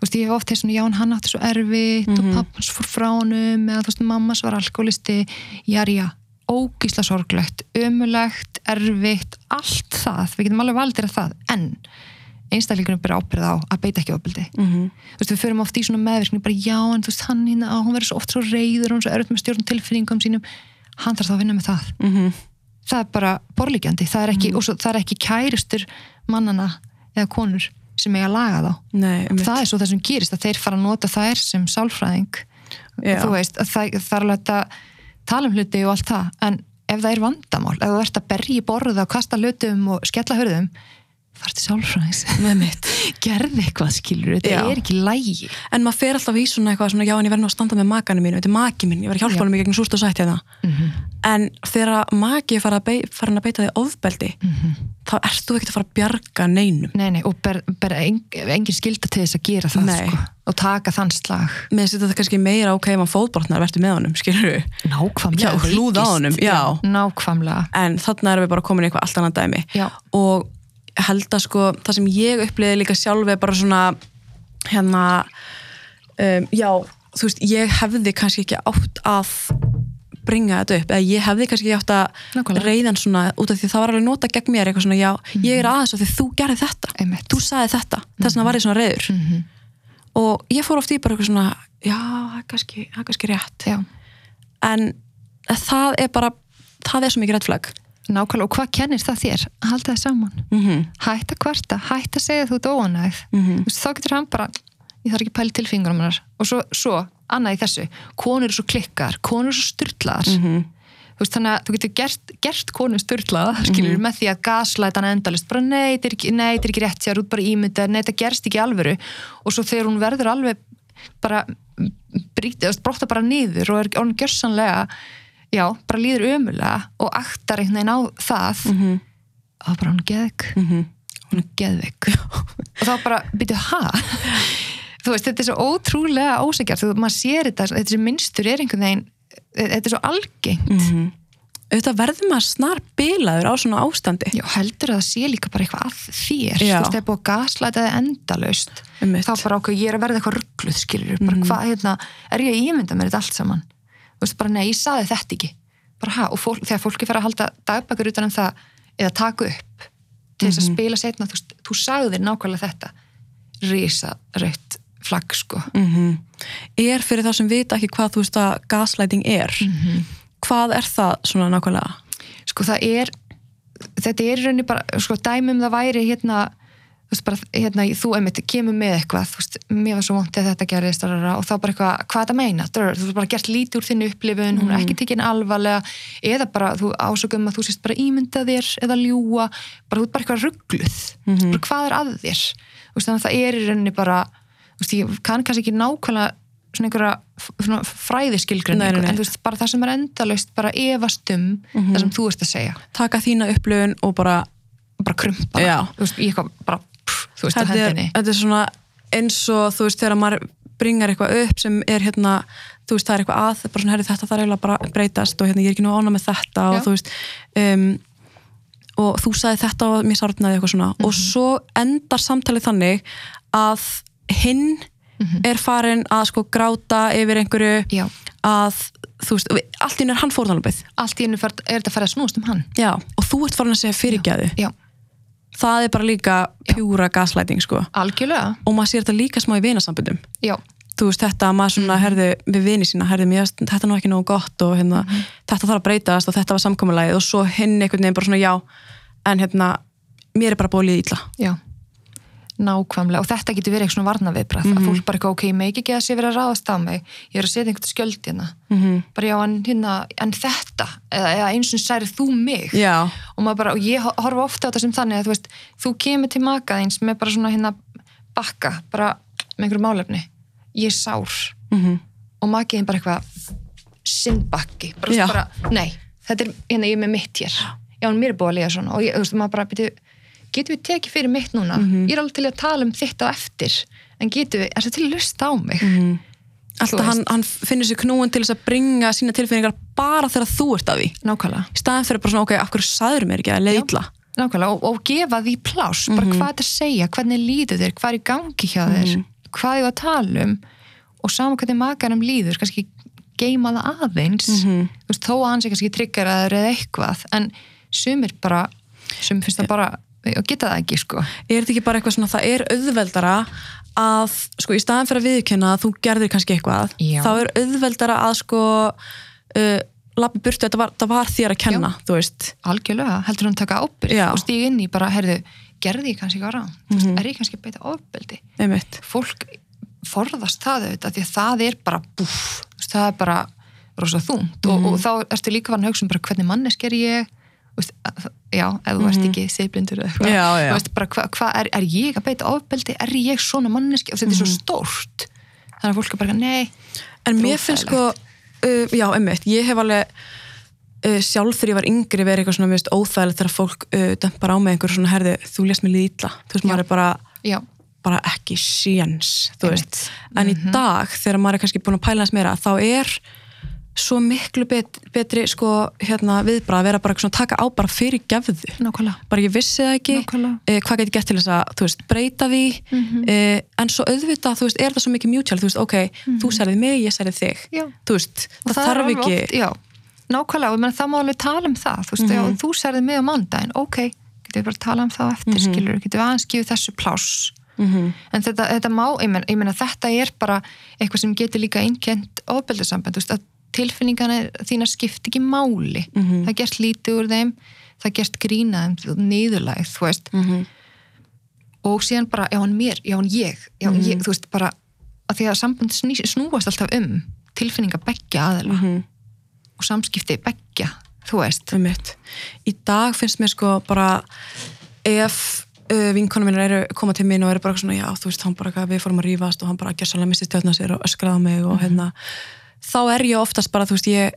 veist, ég hef oft þess að já, hann átti svo erfitt mm -hmm. og mhm. pappans fór frá honum eða þú veist, mammas var alkoholisti jarja, ógísla sorglegt ömulegt, erfitt allt það, við getum alveg valdir að það en einstakleikunum byrja ábyrða á að beita ekki ofbeldi mm -hmm. við förum oft í svona meðvirkni bara já, en þú veist, hann hérna, hún verður svo oft svo reyður hún svo erfitt með stjórn tilfinningum sínum hann þarf þá að vinna með það mm -hmm. það er bara borlíkjandi það er ekki, mm -hmm. það er ekki kæristur mannana eða konur sem eiga að laga þá. Nei, það er svo það sem gerist, að þeir fara að nota þær sem sálfræðing. Þú veist, það, það er alveg að tala um hluti og allt það, en ef það er vandamál, ef þú ert að berja í borða og kasta hlutum og skella hörðum fara til sálfræðis gerði eitthvað skilur, þetta já. er ekki lægi en maður fer alltaf í svona eitthvað svona, já en ég verði nú að standa með makanu mínu, þetta er maki minn ég verði hjálpa hann mig gegn súst og sætt hérna. Mm -hmm. en þegar maki fara að, beita, að þig ofbeldi mm -hmm. þá ert þú ekkert að fara að bjarga neinum. Nei, nei, og ber, ber en, engin skilda til þess að gera það sko, og taka þann slag. Með þetta kannski meira ok, maður fótbortnar verður með honum, skilur nákvæmlega, nákvæmlega. En þannig erum við bara komin í eitthvað allt annað dæmi. Já. og held að sko það sem ég uppliði líka sjálf er bara svona hérna um, já, þú veist, ég hefði kannski ekki átt að bringa þetta upp, eða ég hefði kannski ekki átt að Nákvæmlega. reyðan svona, út af því það var alveg nota gegn mér eitthvað svona, já, mm ég er aðeins af því þú gerði þetta, Einmitt. þú sagði þetta þess vegna mm -hmm. var ég svona reyður mm -hmm. og ég fór oft í bara eitthvað svona já, það er kannski, það er kannski rétt já. en það er bara það er svo mikið réttflag Nákvæmlega, og hvað kennir það þér? Halda það saman. Mm -hmm. Hætt að kvarta, hætt að segja þú ert óanægð. Mm -hmm. Þá getur hann bara, ég þarf ekki pæli til fingurum hennar. Og svo, svo, annað í þessu, konur eru svo klikkar, konur eru svo styrlaðar. Mm -hmm. Veist, þannig að þú getur gert, gert konu styrlaða, skilur, með því að gaslæta hann endalist, bara nei, þetta er ekki, nei, þetta er ekki rétt, sér út bara ímyndað, nei, þetta gerst ekki alvöru. Og svo þegar hún verður alveg bara, brítið, brotta bara niður og er orðin gjörsanlega já, bara líður ömulega og aktar einhvern veginn á það mm -hmm. og þá bara hún er geðvig mm -hmm. hún er geðvig og þá bara, byrju, hæ? þú veist, þetta er svo ótrúlega ósækjart, þú veist, maður sér þetta þetta sem minnstur er einhvern veginn þetta er svo algengt. Mm -hmm. auðvitað verður maður snar bilaður á svona ástandi. Já, heldur að það sé líka bara eitthvað að þér. Þú veist, það er búið að gaslæta það endalaust. Þá bara okkur, ég er að verða eitthvað ruggluð skilur, bara mhm. hvað, hérna, er ég að ímynda mér þetta allt saman veist bara nei, ég saði þetta ekki bara ha, og fólk, þegar fólki fara að halda dagbækur utan um það, eða taka upp til þess að mm -hmm. spila setna þú, þú sagði þér nákvæmlega þetta risa rött flagg sko mm -hmm. Er fyrir þá sem vita ekki hvað þú veist að gaslæting er mm -hmm. hvað er það svona nákvæmlega? Sko það er þetta er rauninni bara, sko dæmum það væri hérna veist bara, hérna, þú einmitt kemur með eitthvað, veist, mér var svo vondið að þetta gerist og þá bara eitthvað, hvað þetta meina þú veist bara gert lítið úr þinni upplifun mm. hún er ekki tekinn alvarlega, eða bara þú ásökum að þú sést bara ímynda þér eða ljúa, bara þú er bara eitthvað ruggluð mm -hmm. hvað er að þér veist, þannig að það er í rauninni bara ég kann kannski ekki nákvæmlega svona einhverja fræðiskilgrinningu en þú veist, bara það sem er endalaust bara evastum mm -hmm. það sem þú ert að segja Taka þína upplifun og bara bara krumpa, þú veist, ég eitthvað bara þú veist, á hendinni Þetta er svona eins og þú veist, þegar maður bringar eitthvað upp sem er hérna þú veist, það er eitthvað að, bara svona, herri, þetta þarf eiginlega bara að breytast og hérna, ég er ekki nú ána með þetta og Já. þú veist um, og þú sagði þetta og mér sarnaði eitthvað svona mm -hmm. og mhm. svo endar samtalið þannig að hinn mm -hmm. er farin að sko gráta yfir einhverju Já. að þú veist, allt ín er hann fórðanlöpið allt ín er þetta að fara að snúst um hann Já, og þú ert farin að segja fyrirgæðu það er bara líka pjúra gaslæting sko. algjörlega. Og maður sér þetta líka smá í vinasambundum þú veist þetta að maður svona mhm. herði við vini sína, herði mér, þetta er nú ekki nógu gott og hérna, mm þetta þarf að breytast og þetta var samkominlægið og svo hinn einhvern veginn bara svona já, en hérna mér er bara bólið ítla já Nákvæmlega og þetta getur verið eitthvað svona varnaviðbræð mm -hmm. að mhm. fólk bara eitthvað, ok, mig ekki að sé verið að ráðast á mig ég er að setja einhvern skjöld hérna mm -hmm. bara já, en, hérna, en þetta eða, eða eins og særið þú mig já. og bara, og ég horfa ofta á þetta sem þannig að þú veist, þú kemur til makaðins með bara svona hérna bakka bara með einhverju málefni ég er sár mm -hmm. og makaðin bara eitthvað sinnbakki, bara, bara, nei þetta er hérna, ég er með mitt hér já, en mér er búið að lega svona og ég, þú veist, maður bara byrju getur við tekið fyrir mitt núna? Mm -hmm. ég er alveg til að tala um þitt á eftir en getur við, er þetta til að lusta á mig? Mm -hmm. alltaf hann, hann finnir sér knúin til þess að bringa sína tilfinningar bara þegar þú ert að því. Nákvæmlega. Í staðan fyrir bara svona, ok, af hverju saður mér ekki að leitla Nákvæmlega, og, og gefa því pláss, bara hvað þetta segja, hvernig líður þér, hvað er í gangi hjá þér, hvað ég var að tala um og sama hvernig makarum líður, kannski geima það aðeins, þú veist, þó að hann sé kannski eitthvað, en sumir bara, sumir finnst það bara, og geta það ekki, sko. er þetta ekki bara eitthvað svona, það er auðveldara að, sko, í staðan fyrir að viðkjöna að þú gerðir kannski eitthvað, Já. þá er auðveldara að sko uh, lappi burtu, þetta var, það var þér að kenna þú veist, Algjörlega, heldur hann taka ábyrgð Já. og stíga inn í bara, herðu, gerði ég kannski eitthvað rán, mm -hmm. er ég kannski að beita ofbeldi? einmitt Fólk forðast það auðvitað, því að það er bara veist, það er bara rosa þungt og, og þá ertu líka farin að hugsa um bara hvernig mannesk er ég veist, að- já, ef þú ert ekki seifblindur eða eitthvað, hvað hva, er, er ég að beita ofbeldi, er ég svona manneski og þetta er svo stórt. Þannig að fólk er bara, nei, En mér finnst sko, uh, já, einmitt, ég hef alveg uh, sjálf þegar ég var yngri verið eitthvað svona, mér finnst óþægilegt þegar fólk uh, dömpar á mig einhver svona, herði, þú lést mig líða illa, þú veist, Já. maður er bara, já, bara ekki séns, þú veist. En í dag, þegar maður er kannski búin að pæla þess meira, þá er svo miklu bet, betri, sko, hérna, viðbrað að vera bara svona, taka á bara fyrir gefðu. nákvæmlega. Bara ég vissi það ekki, eh, hvað get ég gert til þess að, veist, breyta því, eh, en svo auðvitað, veist, er það svo mikið mutual, þú veist, ok, þú særið mig, ég særið þig, veist, það, er þarf ekki, oft, já, nákvæmlega, meina, það má alveg tala um það þú veist, já, þú særið mig á mándaginn, ok getum við bara að tala um það eftir, skilur getum við aðeins gefið þessu pláss. Mhm. en þetta, þetta má, ég meina þetta er bara eitthvað sem getur líka þú veist, að tilfinningarna þína skipt ekki máli. Það er gert lítið úr þeim það er gert grínaðum, niðurlæð þú veist, Mhm. og síðan bara, já hann mér, já hann ég já hann ég, þú veist, bara að því að samband sný, snúast alltaf um tilfinninga beggja aðila. Mhm. og samskipti beggja, þú veist. Í dag finnst mér sko bara, ef uh, vinkonum minn eru koma til mín og eru bara svona, já, þú veist, hann bara, við fórum að rífast og hann bara gerðsala misti stjórna sér og öskraða mig og hérna, þá er ég oftast bara, þú veist, ég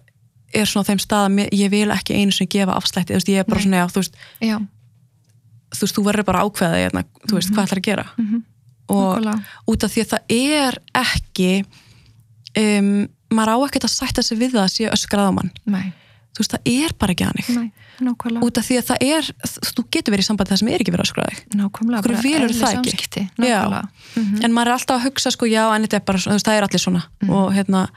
er svona á þeim stað að ég vil ekki einu sinni gefa afslætti, þú veist, ég er bara svona, já, þú veist, já, þú veist, þú verður bara að ákveða hérna, þú veist, hvað ætlar að gera. Mhm. og Nákvæmlega. út af því að það er ekki um, maður á ekkert að sætta sig við það að sé öskrað á mann. Nei, þú veist, það er bara ekki nákvæmlega. Út af því að það er, þú getur verið í sambandi það sem er ekki verið öskrað þig. Nákvæmlega, bara ekki? samskipti, nákvæmlega. Mhm. en maður er alltaf að hugsa sko, já, en þetta er bara, þú veist, það er allir svona. Og hérna,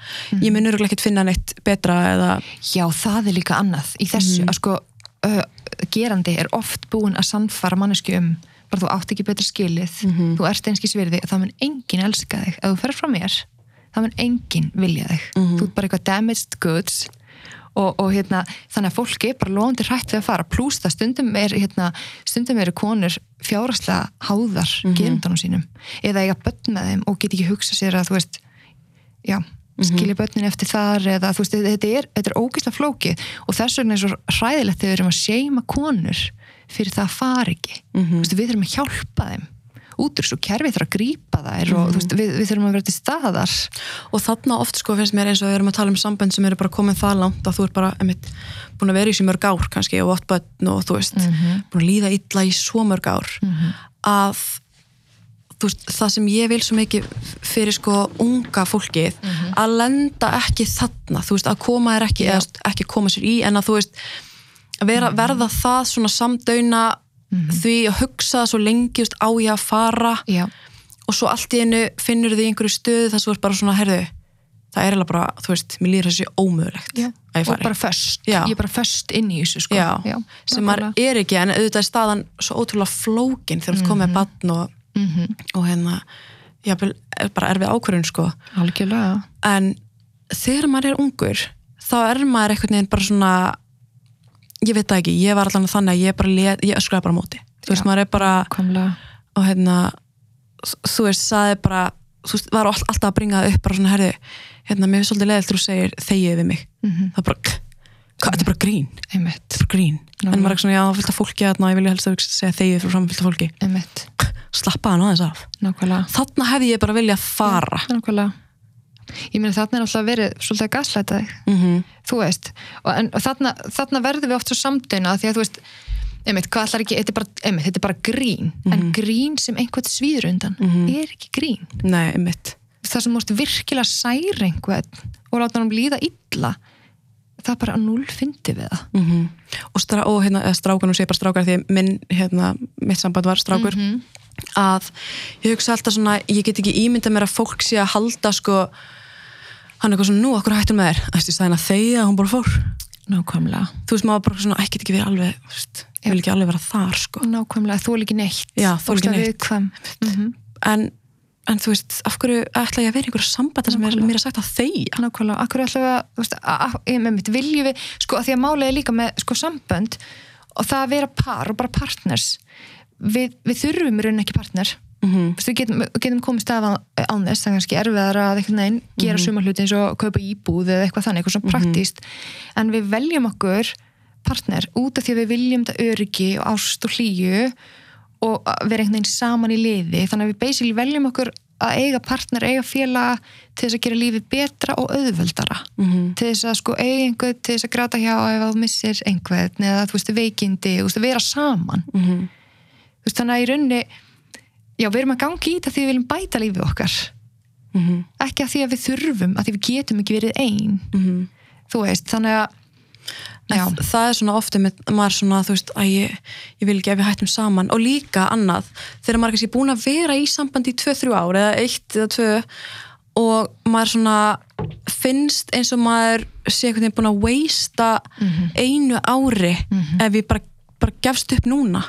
ég mun örgulega ekkert finna neitt betra eða, Já, það er líka annað. Í þessu að sko uh, gerandi er oft búin að sannfara mannesku um bara þú átt ekki betra skilið þú ert einskis virði og það mun enginn elska þig. Ef þú ferð frá mér, það mun enginn vilja þig, þú ert bara eitthvað damaged goods og, og hérna þannig að fólk er bara lóðandi hrætt við að fara. Pluss það stundum er hérna, stundum eru konur fjáraslega háðar mm gerundunum sínum. Eða eiga börn með þeim og get ekki hugsa sér að þú veist já, skilja börnin eftir þar eða þú veist, þetta er, er ógeðslega flókið. Og þess vegna er svo hræðilegt þegar við erum að seima konur fyrir það að fara ekki. Þú veist, við þurfum að hjálpa þeim út úr svo kerfið þarf að grípa þær og þú veist, við, við þurfum að vera til staðar. Og þarna oft sko finnst mér eins og við erum að tala um sambönd sem eru bara komin það langt að þú er bara, einmitt, búin að vera í svo mörg ár kannski og átt börn og þú veist búin að líða illa í svo mörg ár að þú veist, það sem ég vil svo mikið fyrir sko unga fólkið að lenda ekki þarna þú veist, að koma er ekki, eða ekki koma sér í en að þú veist að vera, verða það svona samdauna því að hugsa svo lengi á ég að fara? Já, og svo allt í einu finnur þið einhverju stöðu þar svo er bara svona, herðu það er eiginlega bara, þú veist, mér líður þessi ómögulegt já. að ég og bara föst. Já. ég er bara föst inn í þessu sko. Já, sem maður er ekki en auðvitað er staðan svo ótrúlega flókin þegar þú komið með batn og, Mhm. og hérna jafnvel, er bara erfið ákvörðun sko. Algjörlega. En þegar maður er ungur þá er maður einhvern veginn bara svona ég veit það ekki, ég var allan þannig að ég bara let, ég öskraði bara móti. Þú veist, maður er bara Nákvæmlega. og hérna þú veist, það er bara þú veist, var all, alltaf að bringa það upp bara svona, herði hérna, mér finnst svolítið leðilt þú segir þegið við mig, Mhm. það er bara þetta er bara grín, þetta er bara grín. En maður er ekki svona, já, það fylgta fólki að ég vilja helst að segja þegið frá framfylgta fólki. Slappa hann aðeins af. Nákvæmlega. Þarna hefði ég bara viljað fara. Nákvæmlega ég meina þarna er alltaf verið svolítið að gaslæta þig. Mm þú veist, og, en, og þarna, þarna verðum við oft svo samdöina því að þú veist einmitt, hvað ætlar ekki, þetta er bara, einmitt, þetta er bara grín. Mhm. en grín sem einhvern svíður undan er ekki grín. Nei, mitt það sem múst virkilega særa einhvern og láta hann líða illa það bara að null fyndi við það. Mm og, strá, og hérna, nú sé bara strákar því minn, hérna, mitt samband var strákur. Mhm. að ég hugsa alltaf svona ég get ekki ímyndað mér að fólk sé að halda sko hann er eitthvað svona, nú, okkur hættur með þér æstu stæðin að þeia, hún bara fór. Nákvæmlega, þú veist, maður bara svona, ekki ekki verið alveg þú veist, ég vil ekki alveg vera þar sko. Nákvæmlega þú er ekki neitt. Já, þolir ekki Ógeðslega neitt. viðkvæm. Mhm. en, en þú veist, af hverju ætla ég að vera í einhverju sambandi sem er, mér er sagt að þeia nákvæmlega, akkur ætlum við að, þú ég með mitt, viljum við, sko, að því að málið er líka með, sko, sambönd og það að vera par og bara partners. Við, við þurfum í rauninni ekki partner mm veist, við getum, getum komist af án þess, það er kannski erfiðar að einhvern veginn gera mm -hmm. hluti eins og kaupa íbúð eða eitthvað þannig, eitthvað svona praktíst en við veljum okkur partner út af því að við viljum þetta öryggi og ást og hlýju og vera einhvern veginn saman í liði þannig að við basically veljum okkur að eiga partner, eiga félaga til þess að gera lífið betra og auðveldara -hmm. til þess að sko eiga einhvern til þess að gráta hjá ef þú missir einhvern eða þú veist veikindi, þú veist að vera saman Mm -hmm. þú veist þannig að í rauninni já við erum að gangi í þetta því við viljum bæta lífið okkar. Mm ekki að því að við þurfum, að því við getum ekki verið einn, þú veist þannig að já, Þ- það er svona ofta með maður svona, þú veist, að ég, ég vil ekki að við hættum saman. Og líka annað þegar maður er kannski búin að vera í sambandi í 2-3 ár eða 1 eða 2 og maður svona finnst eins og maður sé einhvern veginn búin að wasta einu ári ef ég bara, bara gefst upp núna.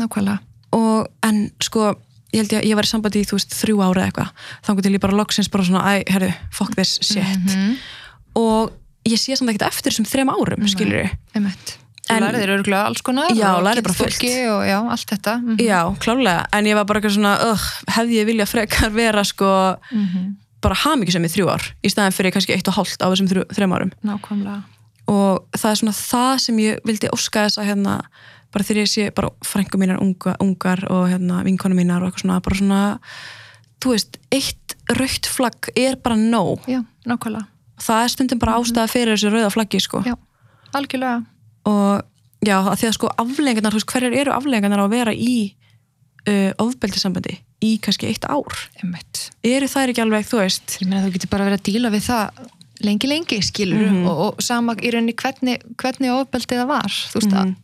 Nákvæmlega, og en sko ég held ég að ég var í sambandi í þú veist þrjú ára eitthvað. Þannig til ég bara loksins bara svona æ, herru, fuck this shit. Mhm. og ég sé samt ekkert eftir þessum þrem árum, skilur einmitt. Þú lærið þér örgulega alls konar Já, og lærið bara fólki og já, allt þetta. Mm Já, klálega, en ég var bara eitthvað svona uh, hefði ég vilja frekar vera sko Mhm. bara hamingjusum í þrjú ár í staðin fyrir kannski eitt og hálft á þessum þrjú, þrem árum. Nákvæmlega. Og það er svona það sem ég vildi óska þess að hérna, bara þegar ég sé bara frængu mínar unga, ungar og hérna vinkonu mínar og eitthvað svona, bara svona þú veist, eitt raukt flagg er bara nóg, já, nákvæmlega, það er stundum bara ástæða fyrir þessu rauða flaggi sko. Já, algjörlega. Og já, að því að sko aflengarnar, þú veist, hverjar eru aflengarnar á að vera í uh, ofbeldisambandi í kannski eitt ár? Einmitt. Eru þær ekki alveg, þú veist? Ég meina þú getur bara verið að díla við það lengi lengi skilur Mhm. og, og sama í rauninni hvernig, hvernig ofbeldið það var þú veist Mhm. að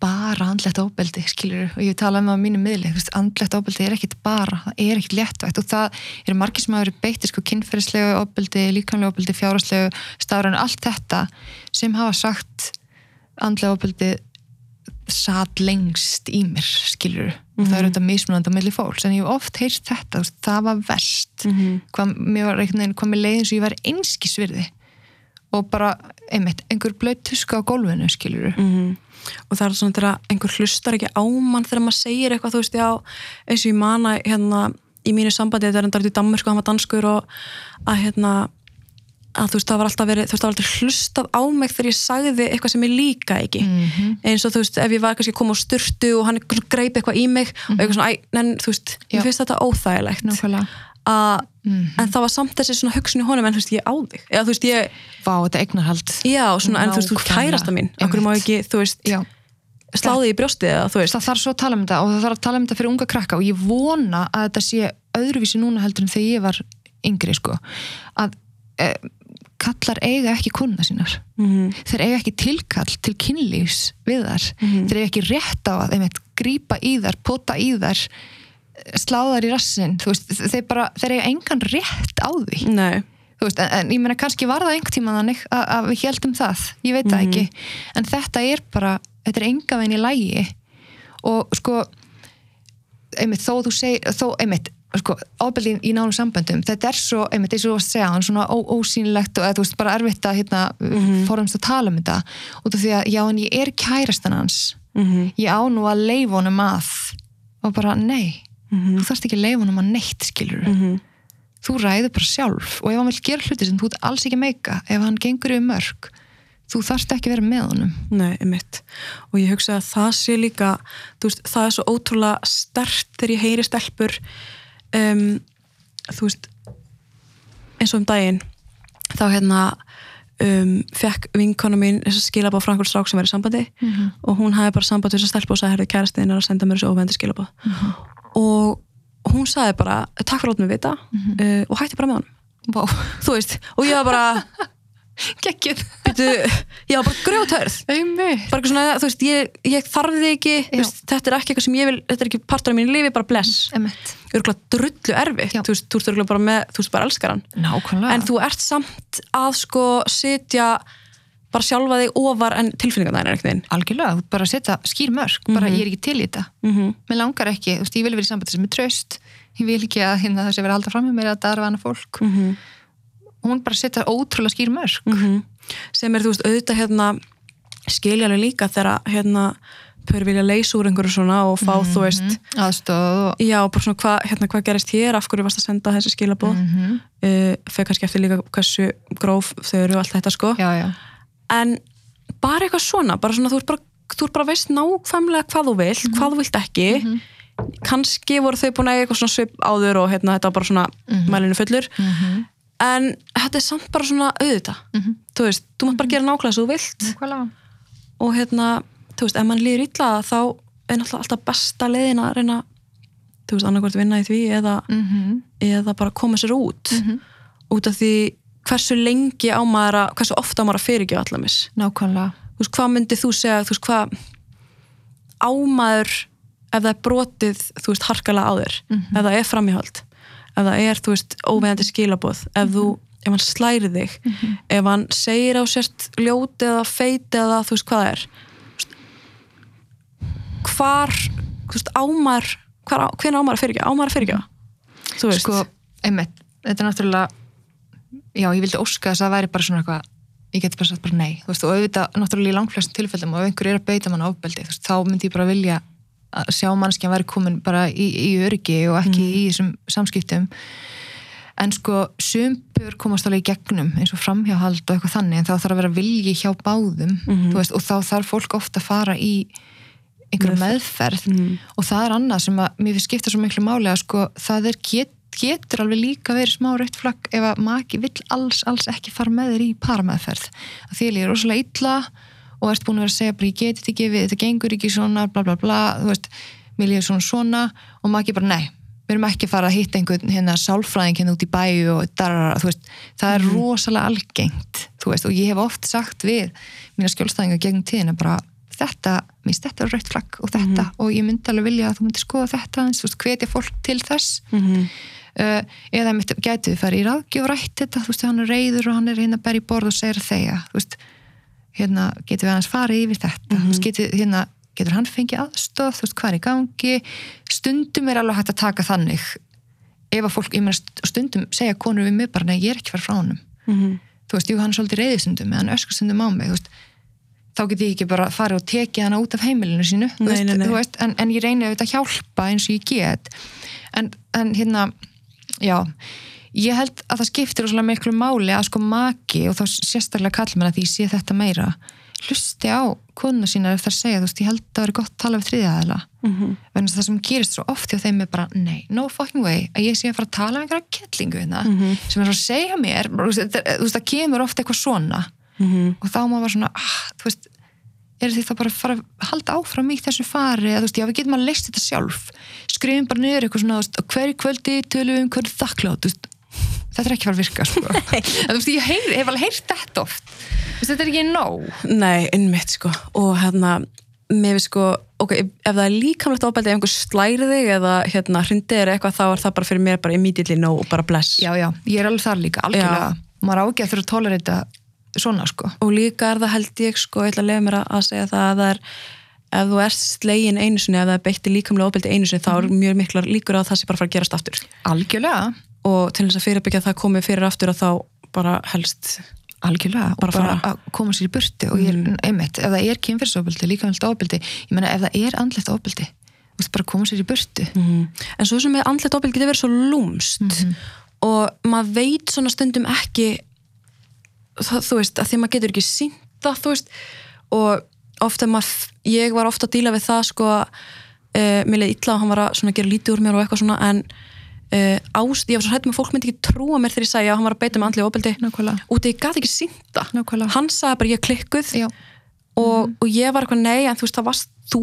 bara andlegt ofbeldi skilur og ég talaði með á mínu miðli andlegt ofbeldi er ekkit bara það er ekkit léttvægt. Og það eru margir sem hafa verið beittir sko kynferðislegu ofbeldi, líkanlegu ofbeldi fjárhagslegu, stafrænu, allt þetta sem hafa sagt andlega ofbeldi satt lengst í mér skilur og það er auðvitað mismunandi á milli fólks en ég hef oft heyrt þetta, það var verst. Mhm. hvað, mér var einhvern veginn hvað mér leiðin svo ég var einskisvirði og bara, einmitt, einhver blöð tuska á gólfinu, skilur mm og það er svona þegar einhver hlustar ekki á mann þegar maður segir eitthvað, þú veist, já eins og ég mana hérna í mínu sambandi þetta er enda út í Danmörku, hann var danskur og að hérna að þú veist, það var alltaf verið, þú veist, það var alltaf hlustað á mig þegar ég sagði eitthvað sem ég líka ekki. Mhm. eins og þú veist, ef ég var kannski að koma á styrtu og hann greip eitthvað í mig og eitthvað svona, æ, en þú veist, Nákvæmlega að, Mhm. en það var samt þessi svona hugsun í honum en þú veist, ég á þig, eða þú veist, ég Vá, þetta eignarhald. Já, svona, en þú veist, þú kærasta mín. Okkur má ekki, þú veist, Já, sláði í brjóstið eða, þú veist, það þarf svo að tala um þetta og það þarf að tala um þetta fyrir unga krakka. Og ég vona að þetta sé öðruvísi núna heldur en þegar ég var yngri sko. Að e, kallar eiga ekki konuna sínar. Mhm. þeir eiga ekki tilkall til kynlífs við þar, Mhm. þeir eiga ekki rétt á að einmitt, grípa í þar, pota í þar sláðar í rassin veist, þeir, bara, þeir eiga engan rétt á því. Þú veist, en, en ég meina kannski var það einhvern tíma þannig að, að við heldum það, ég veit það ekki. En þetta er bara, þetta er enga veginn í lægi og sko einmitt þó þú segir, þó einmitt sko, ábyrðin í nánum samböndum þetta er svo, einmitt eins og þú varst að segja hann svona ó, ósýnilegt og eða, þú veist, bara erfitt að hérna, mm -hmm. fórumst að tala um þetta. Út af því að, já en ég er kærastan hans. Mhm. ég á nú að leifa honum að. Og bara, nei þú þarfst ekki að leifa honum að neitt skilur Mhm. þú ræður bara sjálf og ef hann vil gera hluti sem þú ert alls ekki meika ef hann gengur yfir mörg þú þarfst ekki að vera með honum Nei, einmitt. Og ég hugsa að það sé líka, veist, það er svo ótrúlega stert þegar ég heyri stelpur, um, þú veist, eins og um daginn, þá hérna um, fekk vinkona mín skilabá frá einhver strák sem í sambandi og hún hafi bara samband þess að stelpa og sagði, herrið, kærastiðin er að senda mér þessu óvendi skilabá. Og og hún sagði bara, takk fyrir að láta mig vita. Uh, og hætti bara með hann Vá, þú veist, og ég var bara byrju, ég var bara Einmitt. Bara svona, þú veist, ég, ég þarf þig ekki veist, þetta er ekki eitthvað sem ég vil þetta er ekki partur af mínu lífi, bara bless. Einmitt. Örgulega drullu erfitt, þú veist, þú ert örgulega bara með þú veist, bara elskar hann, Nákvæmlega. En þú ert samt að sko sitja bara sjálfa þig ofar en tilfinningarna þínar einhvern veginn. Algjörlega, þú bara að setja skýr mörg bara ég er ekki til í þetta. Mm -hmm. Mér langar ekki, þú veist, ég vil vera í sambandi sem er tröst ég vil ekki að hérna, það sé vera að halda fram með mér að darfa hana fólk. Mm og hún bara setja ótrúlega skýr mörg -hmm. sem er, þú veist, auðvitað hérna skiljalega líka þegar hérna pör vilja leysa úr einhverju svona og fá, þú veist, aðstóð og já, bara svona hvað hérna, hva gerist hér, af hverju varst að senda þessi skilabóð mm Mhm. uh, fyrir kannski eftir líka hversu gróf þau eru en bara eitthvað svona, bara svona þú ert bara, þú ert bara veist nákvæmlega hvað þú vilt, Mhm. hvað þú vilt ekki kannski voru þau búin að eitthvað svona svip áður og hérna þetta var bara svona mælinu fullur Mhm. en þetta er samt bara svona auðvita Mhm. þú veist, þú mátt bara gera nákvæmlega svo þú vilt og hérna, þú veist, ef mann líður illa þá er náttúrulega alltaf besta leiðin að reyna þú veist, annarkvært vinna í því eða, Mhm. eða bara koma sér út Mhm. út af því hversu lengi á maður að, hversu ofta á maður að fyrirgefa allamis Nákvæmlega. Þú veist, hvað myndið þú segja, þú veist, hvað ámaður ef það er brotið, þú veist, harkalega á þér? Ef það er framíhald ef það er, þú veist, óveðandi skilaboð ef þú, ef hann slæri þig ef hann segir á sért ljóti eða feiti eða þú veist hvað það er? Veist, hvar þú veist, ámaður hvar, hvenær ámaður að fyrirgefa, ámaður að fyrirgefa? Þú veist, Sko, einmitt, þetta er náttúrulega já, ég vildi óska þess að það væri bara svona eitthvað ég geti bara sagt bara nei, þú veist, og auðvitað náttúrulega í langflestum tilfellum og ef einhver er að beita mann ofbeldi, þú veist, þá myndi ég bara vilja að sjá mannskjan væri komin bara í, í öryggi og ekki í þessum samskiptum. En sko sumpur komast alveg í gegnum eins og framhjáhald og eitthvað þannig en þá þarf að vera vilji hjá báðum þú veist, og þá þarf fólk ofta að fara í einhverju meðferð. og það er annað sem að mér finnst skipta svo miklu máli að sko það er get, getur alveg líka verið smá rautt flagg ef að maki vill alls, alls ekki fara með þér í parameðferð. Að því er rosalega illa og ert búin að vera að segja bara ég geti þetta ekki við, þetta gengur ekki svona bla bla bla, þú veist mér líður svona svona og maki bara nei við erum ekki að fara að hitta einhvern hérna sálfræðing hérna út í bæju og darara, þú veist. Það er rosalega algengt þú veist, og ég hef oft sagt við mína skjólstæðinga gegn tíðina bara þetta, minnst þetta er rautt flagg og þetta og ég myndi alveg vilja að þú myndir skoða þetta eins, þú veist, hvetja fólk til þess. Mhm. uh, eða mitt gætu við farið í ráðgjöf og rætt þetta, þú veist, hann er reyður og hann er hérna í borð og segir þegja þú veist, hérna, getur við hans farið yfir þetta, þú veist, getur, hérna getur hann fengið aðstof, þú veist, hvað er í gangi? Stundum er alveg hægt að taka þannig. Ef að fólk, ég meina st- stundum segja konur við mig bara, nei, ég er ekki fara frá honum. Mhm. þú veist, jú, hann er svolítið reyðistundum eða hann öskar stundum á mig, þú veist. Þá get ég ekki bara farið og tekið hana út af heimilinu sínu, þú Nei, veist, nei, nei. Þú veist en, en ég reyni auðvitað að hjálpa eins og ég get. En, en hérna já, ég held að það skiptir svolítið miklu máli að sko maki og þá sérstaklega kall mér að því sé þetta meira hlusti á konuna sína ef það segja, þú veist, ég held að það er gott að tala við Mhm. vegna þess að það sem gerist svo oft hjá þeim er bara nei, no fucking way, að ég sé að fara að tala um einhverja kettlingu hérna, Mhm. sem er svo að segja mér þú veist, það kemur oft eitthvað svona Mhm. og þá má bara svona ah, þú veist, er því það bara að fara að halda áfram í þessu fari, eða þú veist, já við getum að leist þetta sjálf, skrifum bara niður eitthvað svona, veist, hverju kvöldi tölum við um hverju þakklátt, þetta er ekki að fara að virka, sko. En veist, ég heyr, hef alveg heyrt þetta oft. Veist, þetta er ekki nóg. Nei, innmitt sko. Og hérna, mér við sko ok, ef, það er líkamlegt ofbeldi ef einhver slæri þig eða hérna hrindi er eitthvað þá er það bara fyrir mér bara immediately no og bara bless. Já, já, ég er alveg þar líka, algjörlega. Maður á að að svona, sko. Og líka er það held ég sko, ég ætla að leiða mér að- að segja það að það er ef þú ert slegin einu sinni, ef það er beitti líkamlega ofbeldi einu sinni, þá er mjög miklar líkur að það sé bara að fara að gerast aftur. Algjörlega, og til þess að fyrirbyggja að það komi fyrir aftur að þá bara helst algjörlega Bara bara að koma sér í burti og ég er, einmitt, ef það er kynfyrsofbildi, líkamlega ofbildi ég meina ef það er andlegt ofbildi þú veist, bara koma sér í burti en svo sem með andlet ofbeldi getur verið svo lúmst og maður veit svona stundum ekki það, þú veist, að því maður getur ekki sínt það, þú veist og ofta maður, ég var ofta að díla við það sko, uh, mér leið illa og hann var að gera lítið úr mér og eitthvað svona en uh, ást, ég var svo hættum að fólk myndi ekki trúa mér þegar ég sagði að hann var að beita með andlega ofbeldi. Nákvæmlega, út af ég gati ekki það. Nákvæmlega. Hann sagði bara ég klikkuð. Og, og ég var eitthvað nei en þú veist það varst þú.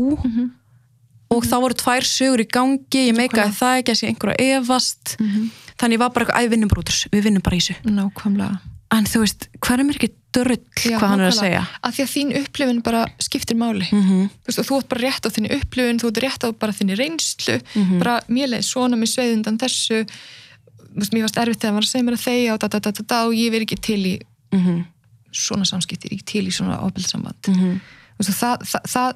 Og þá voru tvær sögur í gangi ég meikaði það ekki að að efast. Þannig ég var bara eitthvað, æ, við vinnum bara út við vinnum bara í þessu. Nákvæmlega en þú veist, hverjum er ekki dörrull Já, hvað hann er að segja að því að þín upplifun bara skiptir máli Mhm. þú veist, og þú ert bara rétt á þinni upplifun þú ert rétt á bara þinni reynslu Mhm. bara mér leið svona með sveið undan þessu þú veist, mér varst erfitt þegar hann var að segja mér að þegja og da, da, da, da, da, og ég verð ekki til í Mhm. svona samskiptir, ekki til í svona ábyrðsamband Mhm. þú veist, það, það, það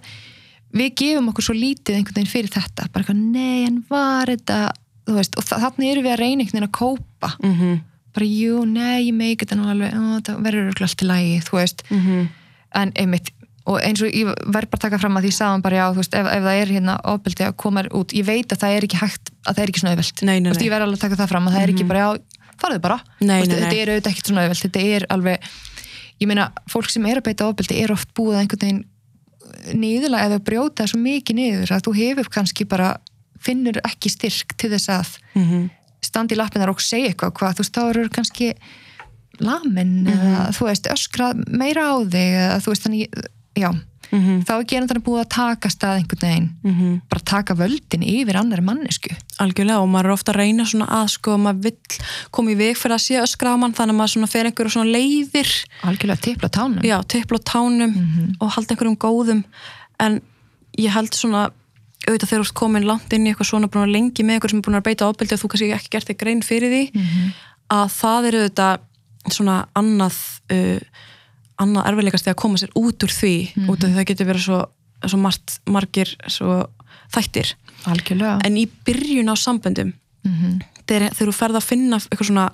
við gefum okkur svo lítið einhvern veginn fyrir þetta bara eitthvað, nei, en var þetta þú veist, og þa- þarna erum við að reyna einhvern veginn að kópa Mhm. Bara, jú, nei, ég meik þetta nú alveg ó, það verður örugglega allt í lagi, þú veist Mhm. en einmitt og eins og ég verð bara taka fram að því sagðan bara já, þú veist, ef, ef það er hérna ofbeldi að koma út, ég veit að það er ekki hægt að það er ekki svona Nei, nei, nei. ég verð alveg að taka það fram að það er ekki bara, já, farðu bara Nei, veist, nei, nei. þetta er auðvitað ekkert svona auðvelt, þetta er alveg ég meina, fólk sem er að beita ofbeldi er oft búið að einhvern veginn niðurlega eða brjóta svo mikið niður að þú hefur kannski bara finnur ekki styrk til þess að Mhm. Standa í lappinar og segja eitthvað hvað, þú veist, þá eru kannski lamin Mhm. eða þú veist, öskra meira á þig eða þú veist, þannig, já Mhm. þá er gerandarinn búið að taka stað einhvern veginn Mhm. bara taka völdin yfir annari mannesku algjörlega og maður er ofta að reyna svona að sko, maður vill koma í veg fyrir að sé öskra á mann þannig að maður svona fer einhverju svona leiðir algjörlega tipla á tánum já, tippla á tánum Mhm. og halda einhverjum góðum en ég held svona auðvitað þegar þú ert komin langt inn í eitthvað svona búin að lengi með einhver sem er búin að beita ofbeldi og þú kannski ekki gert þig grein fyrir því Mhm. að það er auðvitað svona annað uh, annað erfiðleikast að koma sér út úr því Mhm. út af því það getur verið svo, svo margt, margir svo þættir algjörlega en í byrjun á samböndum Mhm. þegar, þegar þú ferð að finna eitthvað svona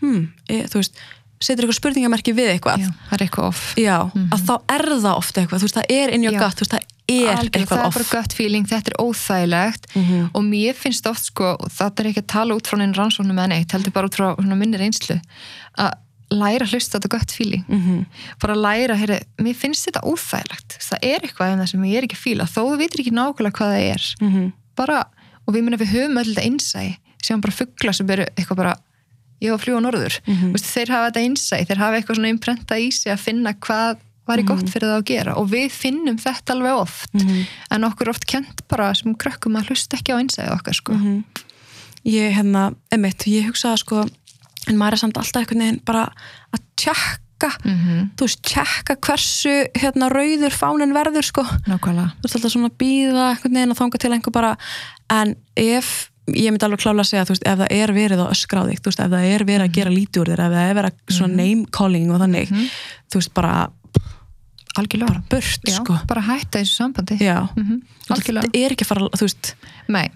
hmm, e, þú veist, setur eitthvað spurningamerki við eitthvað já, það er eitthvað off Já, að þá er það ofta eitthvað, þú veist, það er inn í Já. gatt, þú veist, það er Algjörlega, eitthvað það er off. bara gött feeling, þetta er óþægilegt Mhm. og mér finnst oft sko, þetta er ekki að tala út frá einn rannsóknum eða neitt, heldur bara út frá svona minni reynslu að læra að hlusta á þetta gött feeling Mhm. bara að læra, heyri, mér finnst þetta óþægilegt það er eitthvað en það sem ég er ekki að fíla þó þú vitur ekki nákvæmlega hvað það er Mhm. bara, og við munum við höfum öll þetta innsæ sem bara fuggla sem eru eitthvað bara ég var að fljúa norður Mhm. Vistu, þeir hafa þetta innsæ, þeir hafa eitthvað svona imprenta í sig að finna hvað var í gott fyrir það að gera og við finnum þetta alveg oft Mhm. en okkur oft kent bara sem krökkum að hlusta ekki á innsæði okkar sko Mhm. Ég, hérna, emitt, ég hugsaði sko, en maður er samt alltaf einhvern veginn bara að tjekka, Mhm. þú veist, tjekka hversu, hérna, rauður fánin verður, sko. nákvæmlega Þú veist, alltaf svona að býða einhvern veginn og þanga til einhver bara, en ef, ég myndi alveg klála að segja, þú veist, ef það er verið að öskra á þig, þú veist, ef það er verið að gera lítið úr þér, ef það er verið að svona name calling og þannig, þú veist, bara, algjörlega. Burt, Já, sko. bara hætta þessu sambandi. Já, Mhm, algjörlega þetta er ekki fara, þú veist, Nei,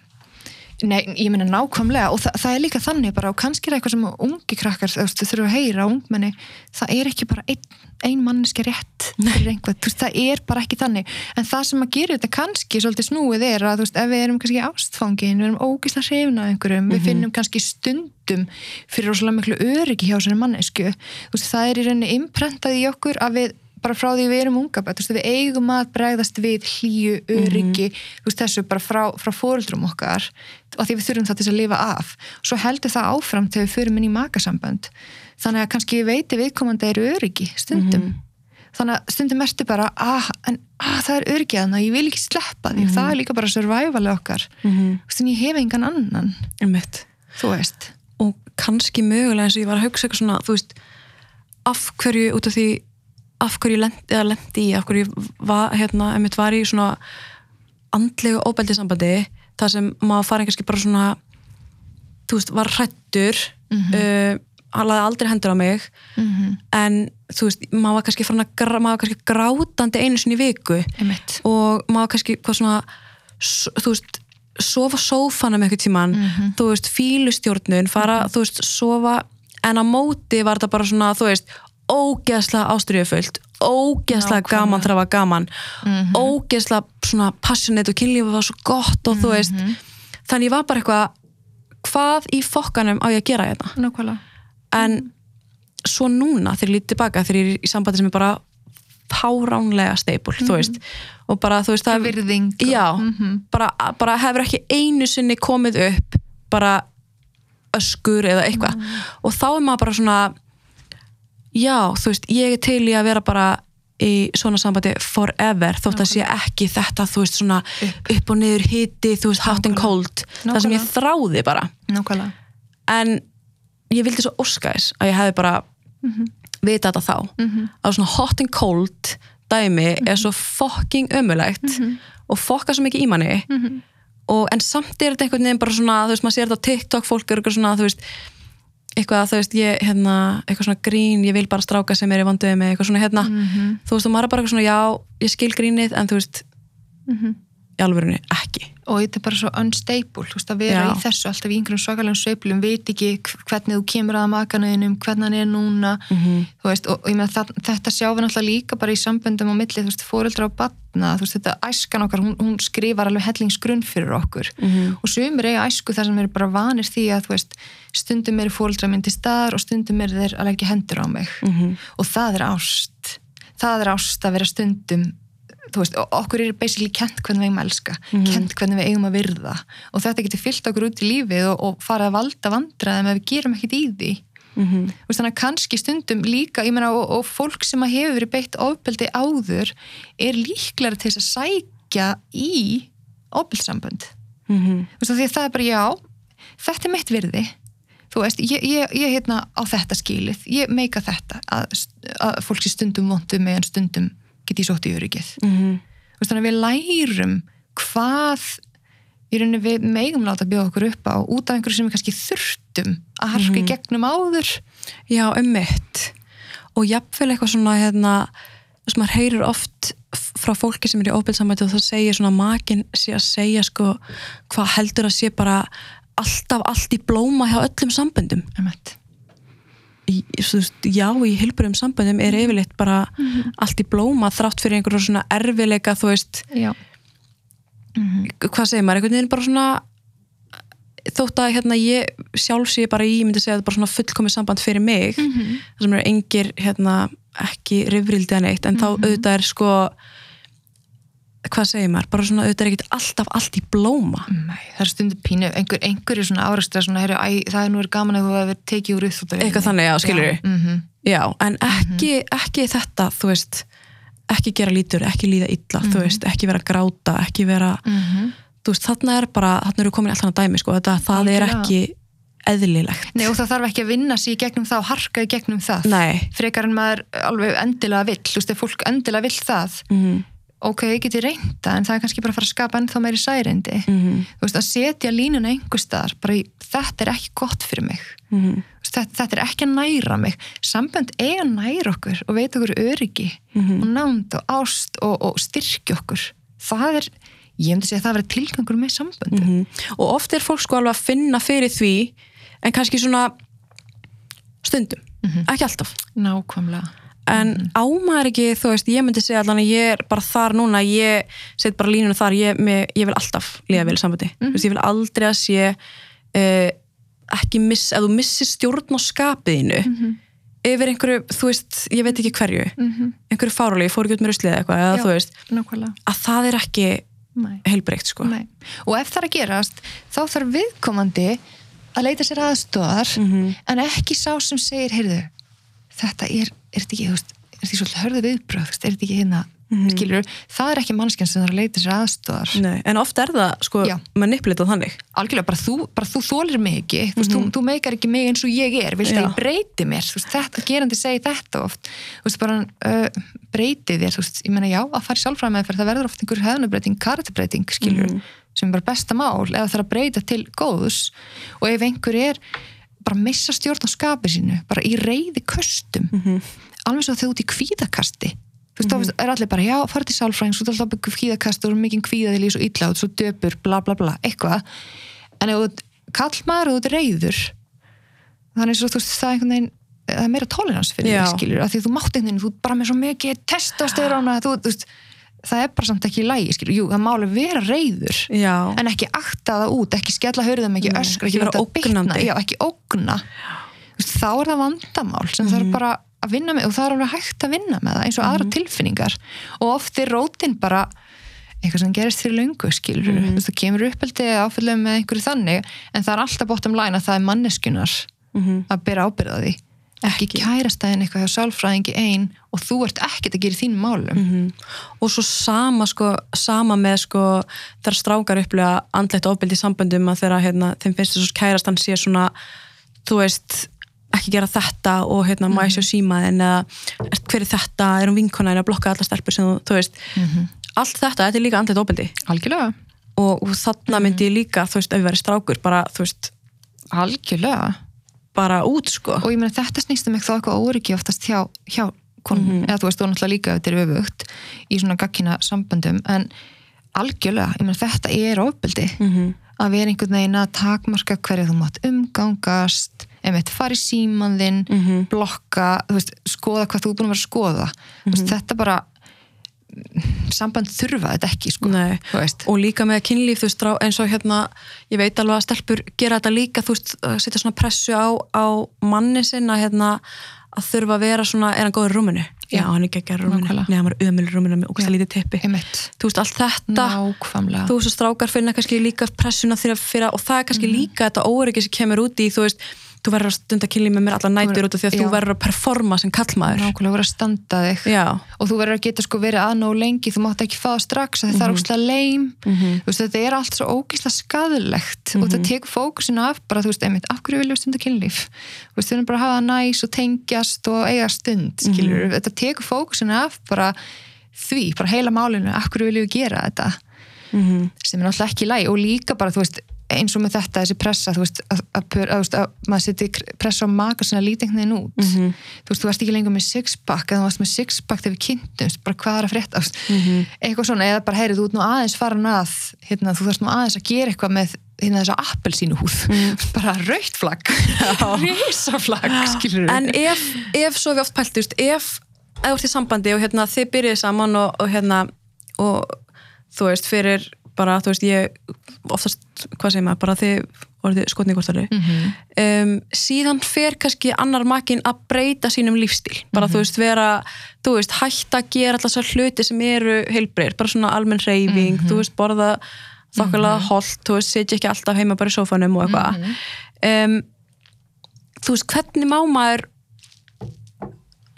Nei ég meina nákvæmlega. Og þa það er líka þannig bara og kannski er eitthvað sem ungi krakkar þú þurfa að heyra ungmenni það er ekki bara ein, ein manneski rétt veist, það er bara ekki þannig. En það sem að gera þetta kannski svolítið snúið er að veist, ef við erum kannski ástfangin við erum ógislega hrifna af einhverjum við finnum kannski stundum fyrir rosalega miklu öryggi hjá sér mannesku veist, það er í rauninni imprentað í okkur að við bara frá því við erum unga veist, við eigum að bregðast við hlýju, öryggi þú veist, þessu bara frá, frá fóruldrum okkar og því við þurfum það til að lifa af. Svo heldur það áfram þegar við förum inn í makasambönd. Þannig að kannski veiti viðkomandi er öryggi stundum. Þannig að stundum ertu bara ah, en, ah, það er öryggi að ég vil ekki sleppa því það er líka bara survival okkar. Mhm. veist, en ég hef engan annan þú veist. Og kannski mögulega eins og ég var að hugsa eitthvað svona, þú veist af hverju út af því af hverju lendi, lendi í, af hverju var, hérna, var í svona andlegu óbeldisambandi þar sem maður farið kannski bara svona þú veist, var hrættur uh, hann laði aldrei hendur á mig mm en þú veist, maður var kannski gra- maður var kannski grátandi einu sinni viku Einmitt. og maður kannski hvað svona, þú veist sofa sófanum eitthvað tíman þú veist, fílustjórnun, fara þú veist, sofa, en á móti var þetta bara svona, þú veist, ógeðslega ástriðufullt, ógeðslega Nákvæmlega. gaman þegar það var gaman ógeðslega svona passionate og kynlífið var svo gott og þú veist. Þannig ég var bara eitthvað hvað í fokkanum á ég að gera þetta nákvæmlega. En svo núna þegar ég lítið tilbaka þegar ég er í sambandi sem er bara páránlega steipul, þú veist. Og bara þú veist það já, Mhm. bara, bara hefur ekki einu sinni komið upp bara öskur eða eitthvað. Mm. og þá er maður bara svona já, þú veist, ég er til í að vera bara í svona sambandi forever þótt að sé ekki þetta þú veist svona upp, og niður hiti þú veist hot and cold það sem ég þráði bara. Nákvæmlega. En ég vildi svo óskæðis að ég hefði bara vita þetta þá. Að svona hot and cold dæmi er svo fucking ömulegt og fokka svo mikið í manni. Og en samt er þetta einhvern veginn bara svona þú veist, maður sér þetta á TikTok, fólk er eitthvað svona þú veist, eitthvað, þú veist, ég hérna, eitthvað svona grín, ég vil bara stráka sem er í vanduði með eitthvað svona hérna, þú veist, og maður er bara eitthvað svona, já, ég skil grínið en þú veist, í alvörunni ekki og þetta er bara svo unstable þú veist að vera Já. í þessu alltaf í einhverjum svakalegum sveiflum veit ekki hv- hvernig þú kemur að makanuðinum hvernig hann er núna Mhm. þú veist, og, og ég með það, þetta sjáum við náttúrulega líka bara í samböndum á milli, þú veist, fóreldra og batna, þú veist, þetta æskan okkar hún, hún skrifar alveg hellingsgrunn fyrir okkur Mhm. og sumir eiga æsku þar sem eru bara vanir því að, þú veist, stundum eru fóreldra myndi staðar og stundum eru þeir að leggja hendur á mig Mhm. og það er ást það er ást að vera stundum þú veist, okkur er basically kent hvernig við eigum að elska, kent hvernig við eigum að virða. Og þetta getur fyllt okkur út í lífið og, og fara að valda vandraðum ef við gerum ekkit í því. Mhm. Þú veist, þannig að kannski stundum líka meina, og, og fólk sem að hefur verið beitt ofbeldi áður er líklega til að sækja í ofbeldssambönd Mhm. Þú veist, því að það er bara já þetta er mitt virði. Þú veist, ég, ég, ég hérna á þetta skilið. Ég meika þetta að, að fólk sé stundum vondu með en stundum get ég sótt í öryggið. Mhm. Þú veist, þannig að við lærum hvað í rauninni við megum láta bjóða okkur upp á út af einhverju sem við kannski þurftum að harka í gegnum áður. Já, um mitt og jafnvel eitthvað svona hérna, að maður heyrir oft frá fólki sem er í óbyrðsamæti og það segir svona makin sé að segja sko hvað heldur að sé bara alltaf allt í blóma hjá öllum samböndum. Emmett. Í, já, í hilburum samböndum er yfirleitt bara allt í blóma þrátt fyrir einhverju svona erfileika þú veist, Já. hvað segir maður, einhvern veginn bara svona þótt að hérna ég sjálf sé bara ég myndi segja að það er bara svona fullkomið samband fyrir mig Mhm. það sem eru engir hérna ekki rifrildi að neitt, en þá auðvitað er sko hvað segir maður, bara svona auðvitað er ekkert alltaf allt í blóma. Nei, það er stundum pínu, einhver, einhver er svona árastra svona, herri, æ, það er nú er gaman að þú hefur tekið úr upp Eitthvað þannig, já, skilurðu. mm -hmm. já, en ekki, ekki þetta þú veist, ekki gera lítur ekki líða illa, þú veist, ekki vera gráta ekki vera, þú veist, þarna er bara þarna eru komin alltaf dæmi, sko, þetta, það er ekki eðlilegt. Nei, og það þarf ekki að vinna sig í gegnum það og harka í gegnum það. Nei. frekar en maður alveg endilega vill þú veist, ef fólk endilega vill það Mhm. Ok, ég geti reynda, en það er kannski bara að fara að skapa ennþá meiri særindi. Mhm. þú veist, að setja línuna einhver staðar bara í, þetta er ekki gott fyrir mig. Mhm. Þú veist, þetta, þetta er ekki að næra mig. Sambönd er að næra okkur og veita okkur öryggi Mhm. og nánd og ást og, og styrkja okkur. Það er, ég myndi segja að það verið tilgangur með sambönd Mhm. og oft er fólk sko alveg að finna fyrir því en kannski svona stundum, ekki alltaf. Nákvæmlega en ámaður ekki, þú veist, ég myndi segja allan að ég er bara þar núna, ég set bara línuna þar, ég, með, ég vil alltaf liða vel í sambandi, þú veist, ég vil aldrei að sé uh, ekki miss, ef þú missir stjórn á skapiðinu yfir einhverju, þú veist, ég veit ekki hverju einhverju fárulegi, fór ekki út með ruslið eða eitthvað, eða Já. þú veist, nákvæmlega að það er ekki heilbreykt, sko Nei. og ef það er að gerast þá þarf viðkomandi að leita sér aðstóðar Mhm. en ekki sá sem segir heyrðu, þetta er, er þetta ekki þú veist, er þetta ekki svolítið hörðu viðbröð er þetta ekki hérna, Mhm. skilur það er ekki mannskjan sem þarf að leita sér aðstóðar Nei, en oft er það, sko, manipulitað þannig algjörlega, bara þú, bara þú þólir mig ekki þú, veist, þú, þú meikar ekki mig eins og ég er Mhm. Já. að ég breyti mér, veist, þetta gerandi segi þetta oft, þú veist, bara uh, breyti þér, veist, ég meina já að fara í sálfræðmeðferð, það verður oft einhver hefnubreiting karakterbreyting, skilur, Mhm. sem er bara besta mál, eða það er að breyta til góðs og ef einhver er bara að missa stjórn á skapi sínu, bara í reyði köstum, Mhm. alveg svo þegar út í kvíðakasti. Þú veist, þá er allir bara, já, fara til sálfræðings, þú ert alltaf byggur kvíðakast og mikið kvíða því svo illa og svo döpur, bla bla bla, eitthvað. En ef þú ert kallmaður og þú reyður þannig svo þú veist, það er einhvern veginn það er meira tolerans fyrir því, skilur af því þú mátt einhvern veginn, þú bara með svo mikið veist það er bara samt ekki í lægi, skilur, jú, það máli vera reyður, Já, en ekki akta það út, ekki skella hörðum, ekki Nei, öskra ekki vera ógnandi. já, ekki ógna Þú veist, þá er það vandamál sem Mhm. þarf bara að vinna með og það er alveg hægt að vinna með það eins og Mhm. aðra tilfinningar og oft er rótin bara eitthvað sem gerist fyrir löngu skilur Mhm. þú veist, það kemur uppeldi eða áfæðlega með einhverju þannig en það er alltaf bótt um læna að það er manneskunar Mhm. að bera ábyrða því ekki, ekki. kærastæðin eitthvað hjá sálfræðingi einn og þú ert ekkert að gera þínum málum. Mm -hmm. og svo sama sko, sama með sko þegar strákar upplega andlegt ofbeldi í samböndum að þeirra, hérna, þeim finnst þess að kærastan sé svona, þú veist ekki gera þetta og hérna maður sé á símaðin eða hver er þetta, er hún vinkona en að blokka alla stelpur sem þú, þú veist? Mm -hmm. allt þetta, þetta er líka andlegt ofbeldi. Algjörlega. Og, og þarna myndi ég líka, þú veist, ef við verðum strákur bara, þú veist algjörlega bara út sko og ég meina þetta snýstum ekki þá eitthvað óryggi oftast hjá, hjá konum, mm -hmm. eða þú veist þú náttúrulega líka þetta er öfugt í svona gaggina samböndum en algjörlega, ég meina þetta er ofbeldi mm -hmm. að vera einhvern veginn að takmarka hverju þú mátt umgangast einmitt fara í símanðinn mm -hmm. blokka, þú veist, skoða hvað þú er búin að vera að skoða veist, mhm. þetta bara samband þurfa þetta ekki sko. Og líka með kynlíf veist eins og hérna ég veit alveg að stelpur gera þetta líka þú veist setja svona pressu á, á manni sinna hérna að þurfa að vera svona er hann góður rúminu? Já, hann er ekki ekki í rúminu. Neða hann var ömul rúminu með okkur lítið teppi þú veist allt þetta Nákvæmlega. þú veist strákar finna kannski líka pressuna þeirra og það er kannski mm. líka þetta óöryggi sem kemur úti í þú veist þú verður að stunda kynli með mér alla nætur út af því að já. þú verður að performa sem kallmaður Nákvæmlega, þú verður að standa þig já. og þú verður að geta sko verið aðná lengi þú mátt ekki fá það strax mm -hmm. það er mhm. ógíslega leim mm -hmm. veist, þetta er allt svo ógíslega skadilegt mm -hmm. og þetta mhm. tekur fókusinu af bara þú veist, einmitt, af hverju viljum stunda kynlíf þú veist, þú verður bara að hafa það næs og tengjast og eiga stund, skilur mhm. þetta tekur fókusinu af bara því, bara heila málinu, af hverju viljum við gera þetta sem er náttúrulega ekki læg og líka bara, þú veist eins og með þetta, þessi pressa þú veist, að, að, að, að maður seti pressa á maka svona lítengniðin út mm -hmm. þú veist, þú varst ekki lengur með sixpack eða þú varst með sixpack þegar við kynntumst bara hvað er að frétta, mm -hmm. eitthvað svona eða bara, heyri, þú ert nú aðeins farin að hérna, þú þarfst nú aðeins að gera eitthvað með hérna þessa appelsínu húð mm. bara raukt flagg risaflagg, skilur við en ef, ef svo við oft pæltust, ef eða úr því sambandi og hérna þið byrjuði saman og, og hérna og þú veist, fyrir bara, þú veist, ég oftast, hvað segir maður, bara þið voruð skotningortari mm -hmm. um, síðan fer kannski annar makinn að breyta sínum lífstíl bara mm -hmm. þú veist, vera, þú veist, hægt að gera alltaf hluti sem eru heilbreyr bara svona almenn reyfing, mm -hmm. þú veist, borða þokkarlega holdt, þú veist, setja ekki alltaf heima bara í sófanum og eitthvað mhm. um, þú veist, hvernig má maður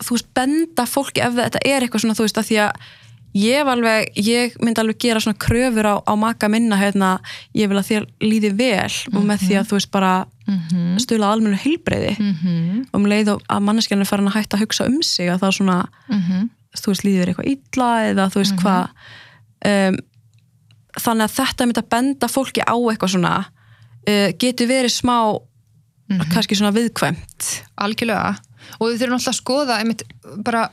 þú veist, benda fólki ef þetta er eitthvað svona, þú veist, að því að ég, alveg, ég myndi alveg gera svona kröfur á, á maka minna hérna, ég vil að þér líði vel mm -hmm. og með því að þú veist bara mm -hmm. stula almennu heilbreyði mm -hmm. og um leið að manneskjarnir fara að hætta að hugsa um sig að það svona mhm. þú veist líður eitthvað illa eða þú veist mhm. hvað um, þannig að þetta myndi að benda fólki á eitthvað svona uh, getur verið smá mhm. kannski svona viðkvæmt algjörlega og við þurfum alltaf að skoða einmitt bara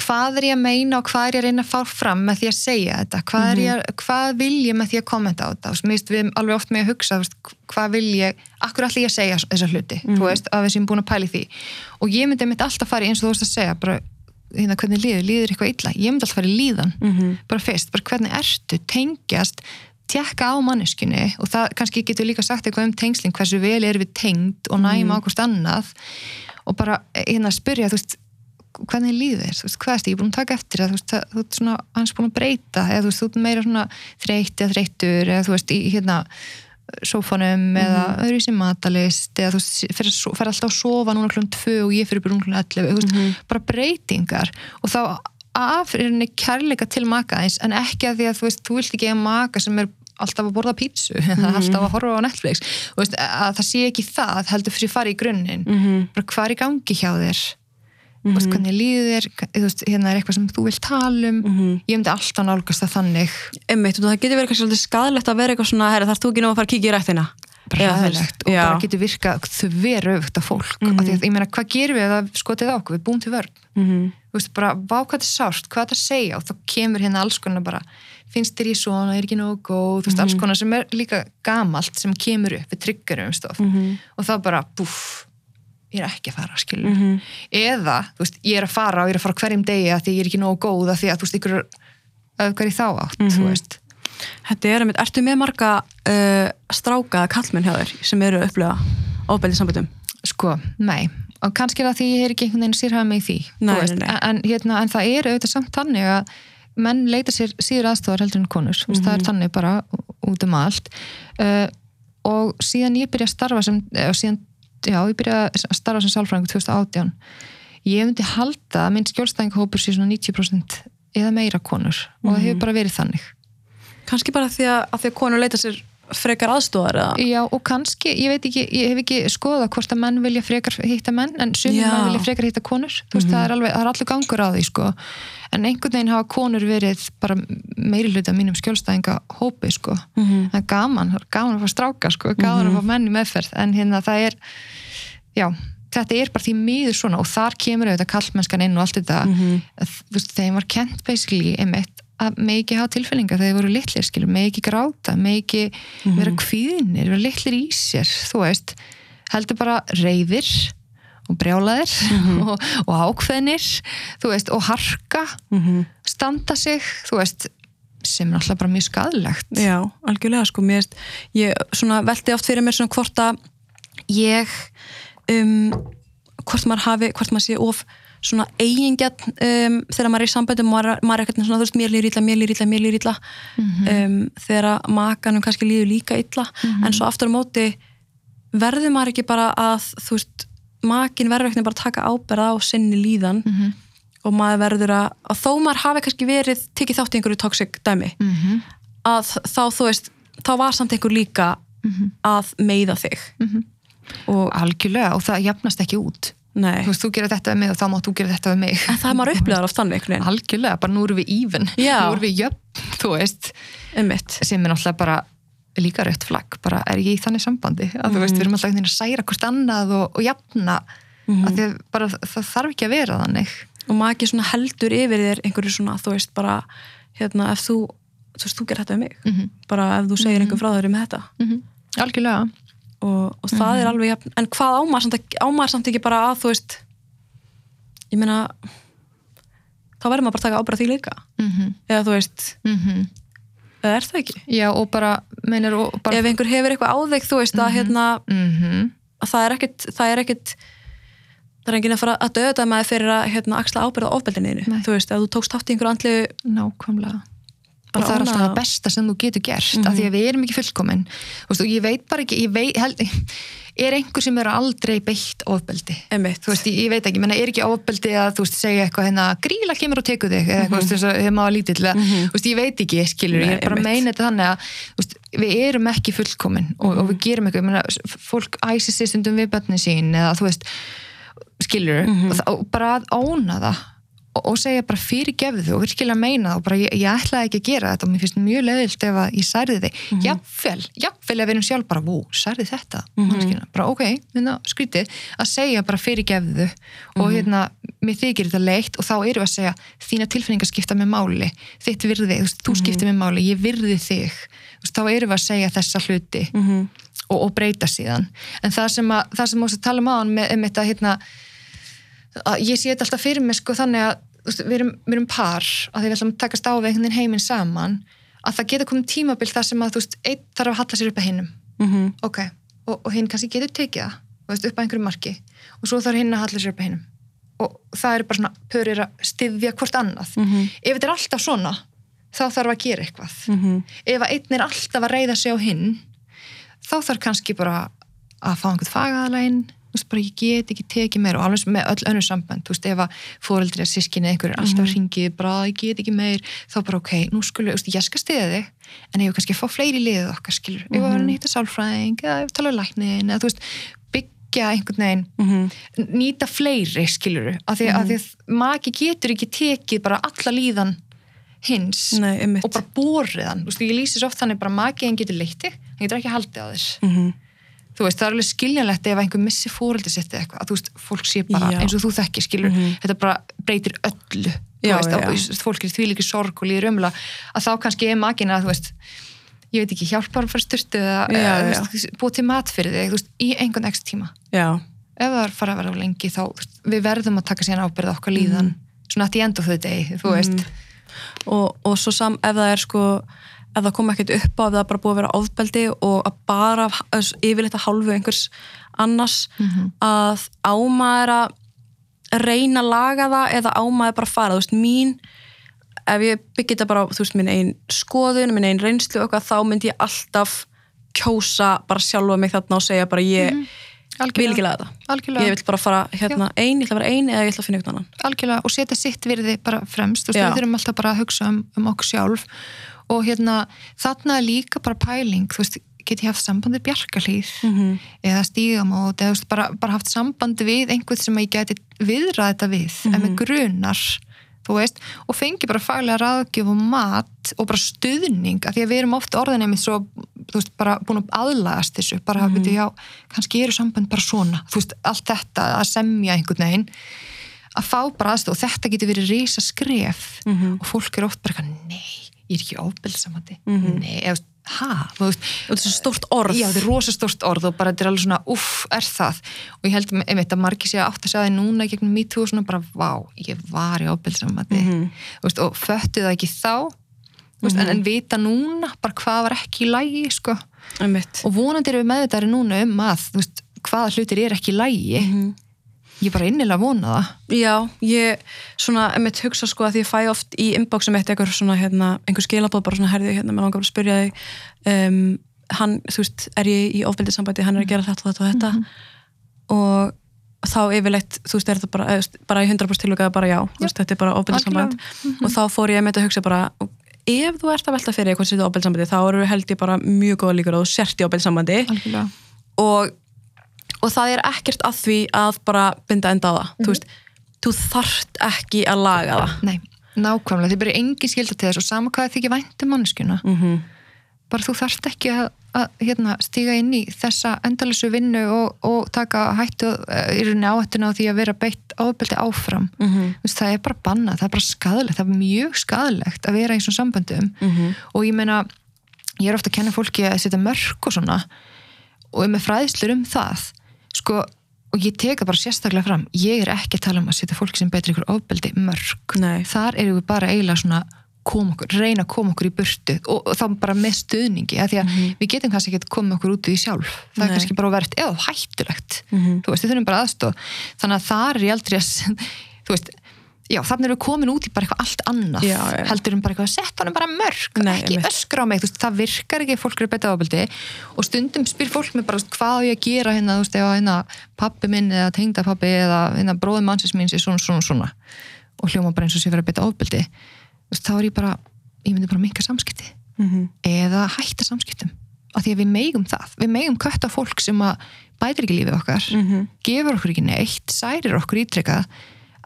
hvað er ég að meina og hvað er ég að reyna að fá fram með því að segja þetta hvað, mm -hmm. ég, hvað vil ég með því að kommenta á þetta og finnst við alveg oft með að hugsa veist, hvað vil ég, akkur allir ég að segja þessa hluti, mm -hmm. þú mhm. veist, af þess að ég er búin að pæli því og ég myndi mitt alltaf fara í eins og þú veist að segja, bara hérna hvernig líður, líður eitthvað illa, ég myndi alltaf fara í líðan mm -hmm. bara fyrst, bara hvernig ertu tengjast, tjekka á manneskunni og það kannski getur líka sagt eitthvað um tengsling, hversu vel er við tengd og næma mhm. annað og bara hérna spyrja, þú veist hvernig líður þú veist, hvað erst ég búin að taka eftir það, þú veist, þú ert svona hans búin að breyta eða þú veist, þú ert meira svona þreytt eða þreyttur eða þú veist, í hérna sófanum mm -hmm. eða öðru sem matalist eða þú veist, fer alltaf að sofa núna klúan 2 og ég fyrir núna klúan 11 þú veist, mm -hmm. bara breytingar og þá af er henni kærleika til maka eins en ekki að því að þú veist, þú vilt ekki eiga maka sem er alltaf að borða pítsu mm -hmm. alltaf að horfa á Netflix veist, að það sé ekki það heldur fyrir að fara í grunninn mhm. bara hvað er í gangi hjá þér mm -hmm. hvernig líður þér hérna er eitthvað sem þú vilt tala um mm -hmm. ég myndi alltaf nálgast það þannig Einmitt, það getur verið eitthvað skadalegt að vera eitthvað svona herri, þarf þú ekki nú að fara að kíkja í rættina Bræðilegt, og já. bara getur virka þau öfugt af fólk mm -hmm. að, ég meina hvað gerum við að skotið á okkur, við búum til vörn mhm. þú veist bara, vá hvað þetta er sárt hvað þetta segja og þá kemur hérna alls konar bara finnst þér ég svona, er ekki nógu góð þú veist, alls mhm. konar sem er líka gamalt sem kemur upp við tryggurum stof mhm. og þá bara, búf ég er ekki að fara, skilur mm -hmm. eða, þú veist, ég er að fara og ég er að fara hverjum degi að því ég er ekki nógu góð að því að þú veist, ykkur öfgar í þá átt, mm -hmm. þú mhm. veist Þetta er að mitt, ertu með marga uh, strákaða kallmenn hjá þér sem eru að upplifa ofbeldið sambyttum? Sko, nei, og kannski er það því ég er ekki einhvern veginn mig í því nei, nei. En, hérna, en það er auðvitað samt þannig að menn leita sér síður aðstofar heldur en konur, mm -hmm. það er mhm. þannig bara út um allt uh, og síðan ég byrja að starfa sem, síðan já, ég byrjaði að starfa sem sálfræðingur 2018 ég myndi halda að minn skjólstæðingahópur sé svona 90% eða meira konur og það hefur bara verið þannig. Kannski bara því að, að því að konur leita sér frekar aðstóðar eða? Já, og kannski, ég veit ekki, ég hef ekki skoðað hvort að menn vilja frekar hitta menn en sumir menn vilja frekar hitta konur. Þú veist, það er alveg, það er allir gangur á því sko. En einhvern veginn hafa konur verið bara meiri hluti af mínum skjólstæðinga hópi sko, Mhm. það er gaman það er gaman að fá stráka sko, gaman að fá menn í meðferð. En hérna það er já, þetta er bara því miður svona. Og þar kemur auðvitað kallmennskan inn og allt þetta. Mhm. veist, þeim var kent basically einmitt að með ekki hafa tilfinningar þegar þeir voru litlir, skilur, með ekki gráta með ekki vera kvíðinir vera litlir í sér, þú veist. Heldur bara reyðir og brjálaðir og, og ákveðnir þú veist, og harka standa sig, þú veist sem er alltaf bara mjög skadlegt Já, algjörlega sko, mér veist, ég svona velti oft fyrir mér svona hvort að ég um, hvort maður hafi, hvort maður sé of svona eigingjarn um, þegar maður er í samböndum, maður, maður er ekkert svona, þú veist, mér líður illa, mér líður illa, mér líður illa um, þegar makanum kannski líður líka illa, en svo aftur á móti verður maður ekki bara að þú veist, makin verður ekki bara að taka áberða á sinni líðan Mhm. og maður verður að, að þó maður hafi kannski verið tekið þátt í einhverju toxic dæmi Mhm. að þá þú veist þá var samt einhver líka að meiða þig. Og algjörlega og það jafnast ekki út nei, þú veist, þú gerir þetta við mig og þá mátt þú gera þetta við mig. En það er maður upplegaður oft þannig algjörlega, bara nú erum við even. Já. nú erum við jöfn, þú veist. Einmitt. Sem er náttúrulega bara líka rautt flagg, bara er ég í þannig sambandi? Að þú veist, við erum alltaf einhvern veginn að særa hvort annað og, og jafna. Að því að bara það þarf ekki að vera þannig. Og maður ekki svona heldur yfir þér einhverju svona, þú veist, bara hérna, ef þú, þú veist, þú gerir þetta við mig. Mhm. bara ef þú segir einhver og, og það er alveg jafn, en hvað ámaður samt, ekki- á maður samt ekki bara að þú veist ég meina þá verður maður bara að taka ábyrgð á því líka. Mm eða þú veist, -hmm. eða er það ekki? Já og bara, meinar og bara ef einhver hefur eitthvað á þig, þú veist að hérna, mm að það er ekkit það er ekkit það er enginn að fara að döða með fyrir að hérna, axla ábyrða ofbeldinniðinu, þú veist, ef þú tókst þátt í einhverju andlu nákvæmlega Bara það er alltaf það besta sem þú getur gert af því að við erum ekki fullkomin. Þú veist, og ég veit bara ekki, ég veit held, er einhver sem er aldrei beitt ofbeldi? Veist, ég, ég veit ekki, menna er ekki ofbeldi að þú veist, segja eitthvað hérna, gríla kemur og tekur þig eða eitthvað, maður var lítill mm þú veist, ég veit ekki, skilur, Nei, ég bara að meina þetta þannig að veist, við erum ekki fullkomin og, og við gerum eitthvað, menna, fólk æsir sér stundum við bönni sín eða þú veist, skilur og, það- og bara að óna það og, segja bara fyrirgefðu og virkilega meina það og bara ég, ég ætlaði ekki að gera þetta og mér finnst mjög leðilt ef að ég særði þig. Mm -hmm. jafnvel, jafnvel ef við erum sjálf bara, vú, særði þetta mm bara ok, hérna, skrítið að segja bara fyrirgefðu og hérna, mér þykir þetta leitt og þá við að segja, þína tilfinningar skipta með máli, þitt virði, þú, þú skiptir með máli ég virði þig. Þá við að segja þessa hluti Mhm. og, og breyta síðan. En það sem, að, það sem tala um á hann með, með þetta hérna ég sé þetta alltaf fyrir mig sko þannig að veist, við, erum, við erum par að því við ætlum að takast á við einhvern veginn heiminn saman að það getur komið tímabil þar sem að þú veist, einn þarf að halla sér upp að hinnum Mhm. ok, og, og hinn kannski getur tekið það veist, upp að einhverju marki og svo þarf hinn að halla sér upp að hinnum og það eru bara svona pörir að styðja hvort annað Mhm. ef þetta er alltaf svona þá þarf að gera eitthvað Mhm. ef að einn er alltaf að reyða sig á hinn þá þarf kannski bara að fá einhvern fagaðalægin þú veist bara ég get ekki tekið meir og alveg með öll önnur samband, þú veist ef að fóreldri að sískinni einhver er alltaf mm ringið bara ég get ekki meir, þá bara ok nú skulum, þú veist, ég skal stiða þig en ég vil kannski fá fleiri liðið okkar, skilur ef að vera nýta sálfræðing, eða tala um læknin eða þú veist, byggja einhvern veginn Mhm. nýta fleiri, skilur af því, því að maki getur ekki tekið bara alla líðan hins Nei, og bara borið hann, þú veist, ég lýsi svo oft þannig bara makiðin getur leitti, hann getur ekki haldið á Mhm. Þú veist, það er alveg skiljanlegt ef einhver missi fóreldi sitt eða eitthvað, að þú veist, fólk sé bara Já. eins og þú þekkir, skilur, þetta bara breytir öllu, Já, þú veist, já, að fólk er því líki sorg og líður umla, að þá kannski er makin að, þú veist, ég veit ekki, hjálpar að fara styrtu eða, eða búið til mat fyrir þig, þú veist, í einhvern ekst tíma. Já, ef það er fara að vera of lengi þá, veist, við verðum að taka síðan ábyrða okkar líðan, svona at the end of the day, þú veist, og, og svo sam, ef það kom ekkert upp á, ef það bara búið að vera ofbeldi og að bara yfirleitt að hálfu einhvers annars að ámaður að reyna að laga það eða ámaður bara að fara, þú veist, mín ef ég byggja þetta bara á, þú veist, minn einn skoðun, minn einn reynslu og eitthvað, þá myndi ég alltaf kjósa bara sjálfa mig þarna og segja bara ég Algjörlega. vil ekki laga það. Algjörlega, ég vil bara fara hérna ein, ég ætla að vera ein eða ég ætla að finna ykkur annan. Algjörlega og setja sitt virði bara fremst, þú veist, Já. við þurfum alltaf bara að hugsa um, um okkur sjálf og hérna, þarna er líka bara pæling, þú veist, get ég haft sambandi bjarkalíð Mhm. eða stígamót eða veist, bara, bara haft sambandi við einhvern sem ég geti viðrað þetta við ef mig grunar þú veist, og fengi bara faglega ráðgjöf og mat og bara stuðning af því að við erum ofta orðin einmitt svo þú veist, bara búin að aðlagast þessu bara, mm -hmm. já, kannski eru samband bara svona þú veist, allt þetta að semja einhvern veginn að fá bara aðstöð og þetta getur verið risa skref Mhm. og fólk er oft bara eitthvað, nei, ég er ekki ofbelsamandi nei, eða, ha, veist þetta er svo stórt orð. Já, þetta er rosa stórt orð og bara þetta er alveg svona, uff, er það? Og ég held einmitt að margir sé átt að segja það núna gegnum MeToo og svona bara, vá, ég var í ábyrðsamati Mhm. veist, og föttu það ekki þá. Veist, en, en vita núna bara hvað var ekki í lægi sko. Og vonandi erum við meðvitaðri núna um að veist, hvaða hlutir er ekki í lægi Mhm. Ég er bara innilega að vona það. Já, ég svona, einmitt hugsa sko að því ég fæ oft í inboxum eitt eitthvað svona, hérna, einhver skilabóð bara svona, herði, hérna, mér langar bara að spyrja þig um, hann, þú veist, er ég í ofbeldissambandi, hann er að gera þetta og þetta og þetta. Og þá yfirleitt, þú veist, er þetta bara, bara í 100% tilvæg bara já, þú veist, þetta er bara ofbeldissamband. Og þá fór ég einmitt að hugsa bara ef þú ert að velta fyrir eitthvað sem þetta ofbeldissambandi þá eru held ég bara mjög góða líkur að þú sért í ofbeldissambandi. Algjörlega. Og, og það er ekkert að því að bara binda enda á það. Mhm. þú veist, þú þarft ekki að laga það. Nei, nákvæmlega, þið byrju engin skilda til þess og sama hvað þið ekki væntum manneskjuna. Mm -hmm. bara þú þarft ekki að, að hérna, stíga inn í þessa endalessu vinnu og, og taka hættu eh, í rauninni áhættuna á því að vera beitt ábeldi áfram. Mm -hmm. Veist, það er bara bannað, það er bara skadalegt það er mjög skadalegt að vera í svona samböndum. Mhm. og ég meina ég er ofta að kenna fólki að setja mörg og svona. Og er með fræðslur um það sko, og ég teka bara sérstaklega fram ég er ekki að tala um að setja fólki sem beitir ykkur ofbeldi mörg Nei. þar erum við bara eiginlega svona okkur, reyna að koma okkur í burtu og, og þá bara með stuðningi að því að við getum kannski ekki að koma okkur út í sjálf það Nei. er kannski bara verið eða hættulegt Mhm. þú veist, við þurfum bara aðstóð þannig að þar er ég aldrei að þú veist, já, þannig við komin út í bara eitthvað allt annað, Já, já. heldur um bara eitthvað að setja honum bara mörg, Nei, ekki einmitt. öskra á mig þú veist, það virkar ekki fólk eru betað ábyldi og stundum spyr fólk mig bara hvað á ég að gera hérna, þú veist, ef að hérna pappi minn eða tengdapappi eða hérna bróði mannsins mín sé svona, svona, svona og hljóma bara eins og sé verið að betað ábyldi þú veist, þá er ég bara, ég myndi bara minka samskipti Mhm. eða hætta samskiptum af því að við megum það, við megum kött á fólk sem að bætir ekki lífið okkar Mhm. gefur okkur ekki neitt, særir okkur ítrekka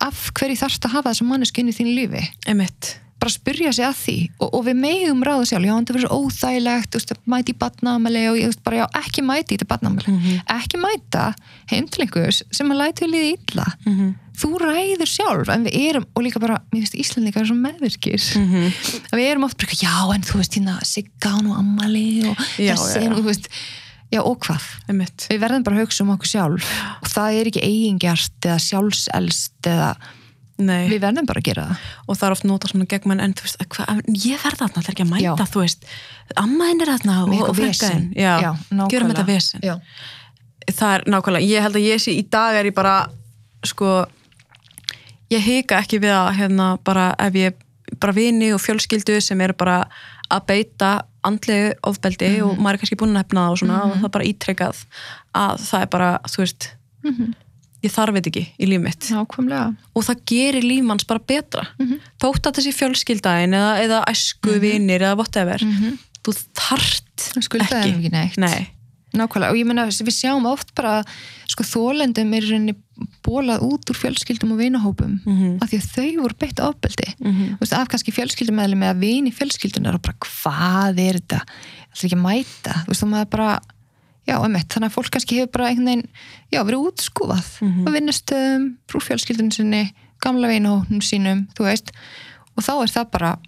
af hverju þarfst að hafa þessa mannesku inn í þínu lífi Einmitt. bara spyrja sig að því og, og við megum ráða sjálf, já, þetta verður óþægilegt veist, mæti í badnamæli og ég bara, já, ekki mæti í þetta badnamæli Mhm. ekki mæta heim til einhvers sem að læti liði illa Mhm. þú ræður sjálf, en við erum og líka bara, mér finnst Íslandingar svo meðvirkir Mhm. að við erum oft bara, já, en þú veist hérna, Siggan og Ammali og þessi, og þú veist já, og hvað? Einmitt. Við verðum bara að hugsa um okkur sjálf og það er ekki eigingjart eða sjálfselst eða Nei. við verðum bara að gera það og það er oft nota svona gegn mann en þú veist, hva, ég verð þarna, það er ekki að mæta Já. þú veist, amma henn er þarna og, og þín. já, Já, gjörum þetta vesen Já. það er nákvæmlega, ég held að ég sé í dag er ég bara, sko ég hika ekki við að hérna bara ef ég, bara vini og fjölskyldu sem eru bara að beita andlegu ofbeldi Mhm. og maður er kannski búin að hefna það og svona og það er bara ítrekkað að það er bara, þú veist Mhm. ég þarf þetta ekki í líf mitt Nákvæmlega og það gerir lífmanns bara betra Mhm. þótt að þessi fjölskyldaðin eða, eða æsku vinir eða whatever þú þart ekki ekki. Nei. Nákvæmlega og ég meina við sjáum oft bara sko þólendum er rauninni bólað út úr fjölskyldum og vinahópum Mhm. af því að þau voru beitt ofbeldi Mhm. Þú veist, af kannski fjölskyldumæðli með að vini fjölskyldunar og bara hvað er þetta er ekki að mæta þú veist þá maður bara já, emitt, þannig að fólk kannski hefur bara einhvern veginn já, verið útskúfað Mhm. á vinnustöðum, frú fjölskyldunum sinni gamla vinahópnum sínum, þú veist og þá er það bara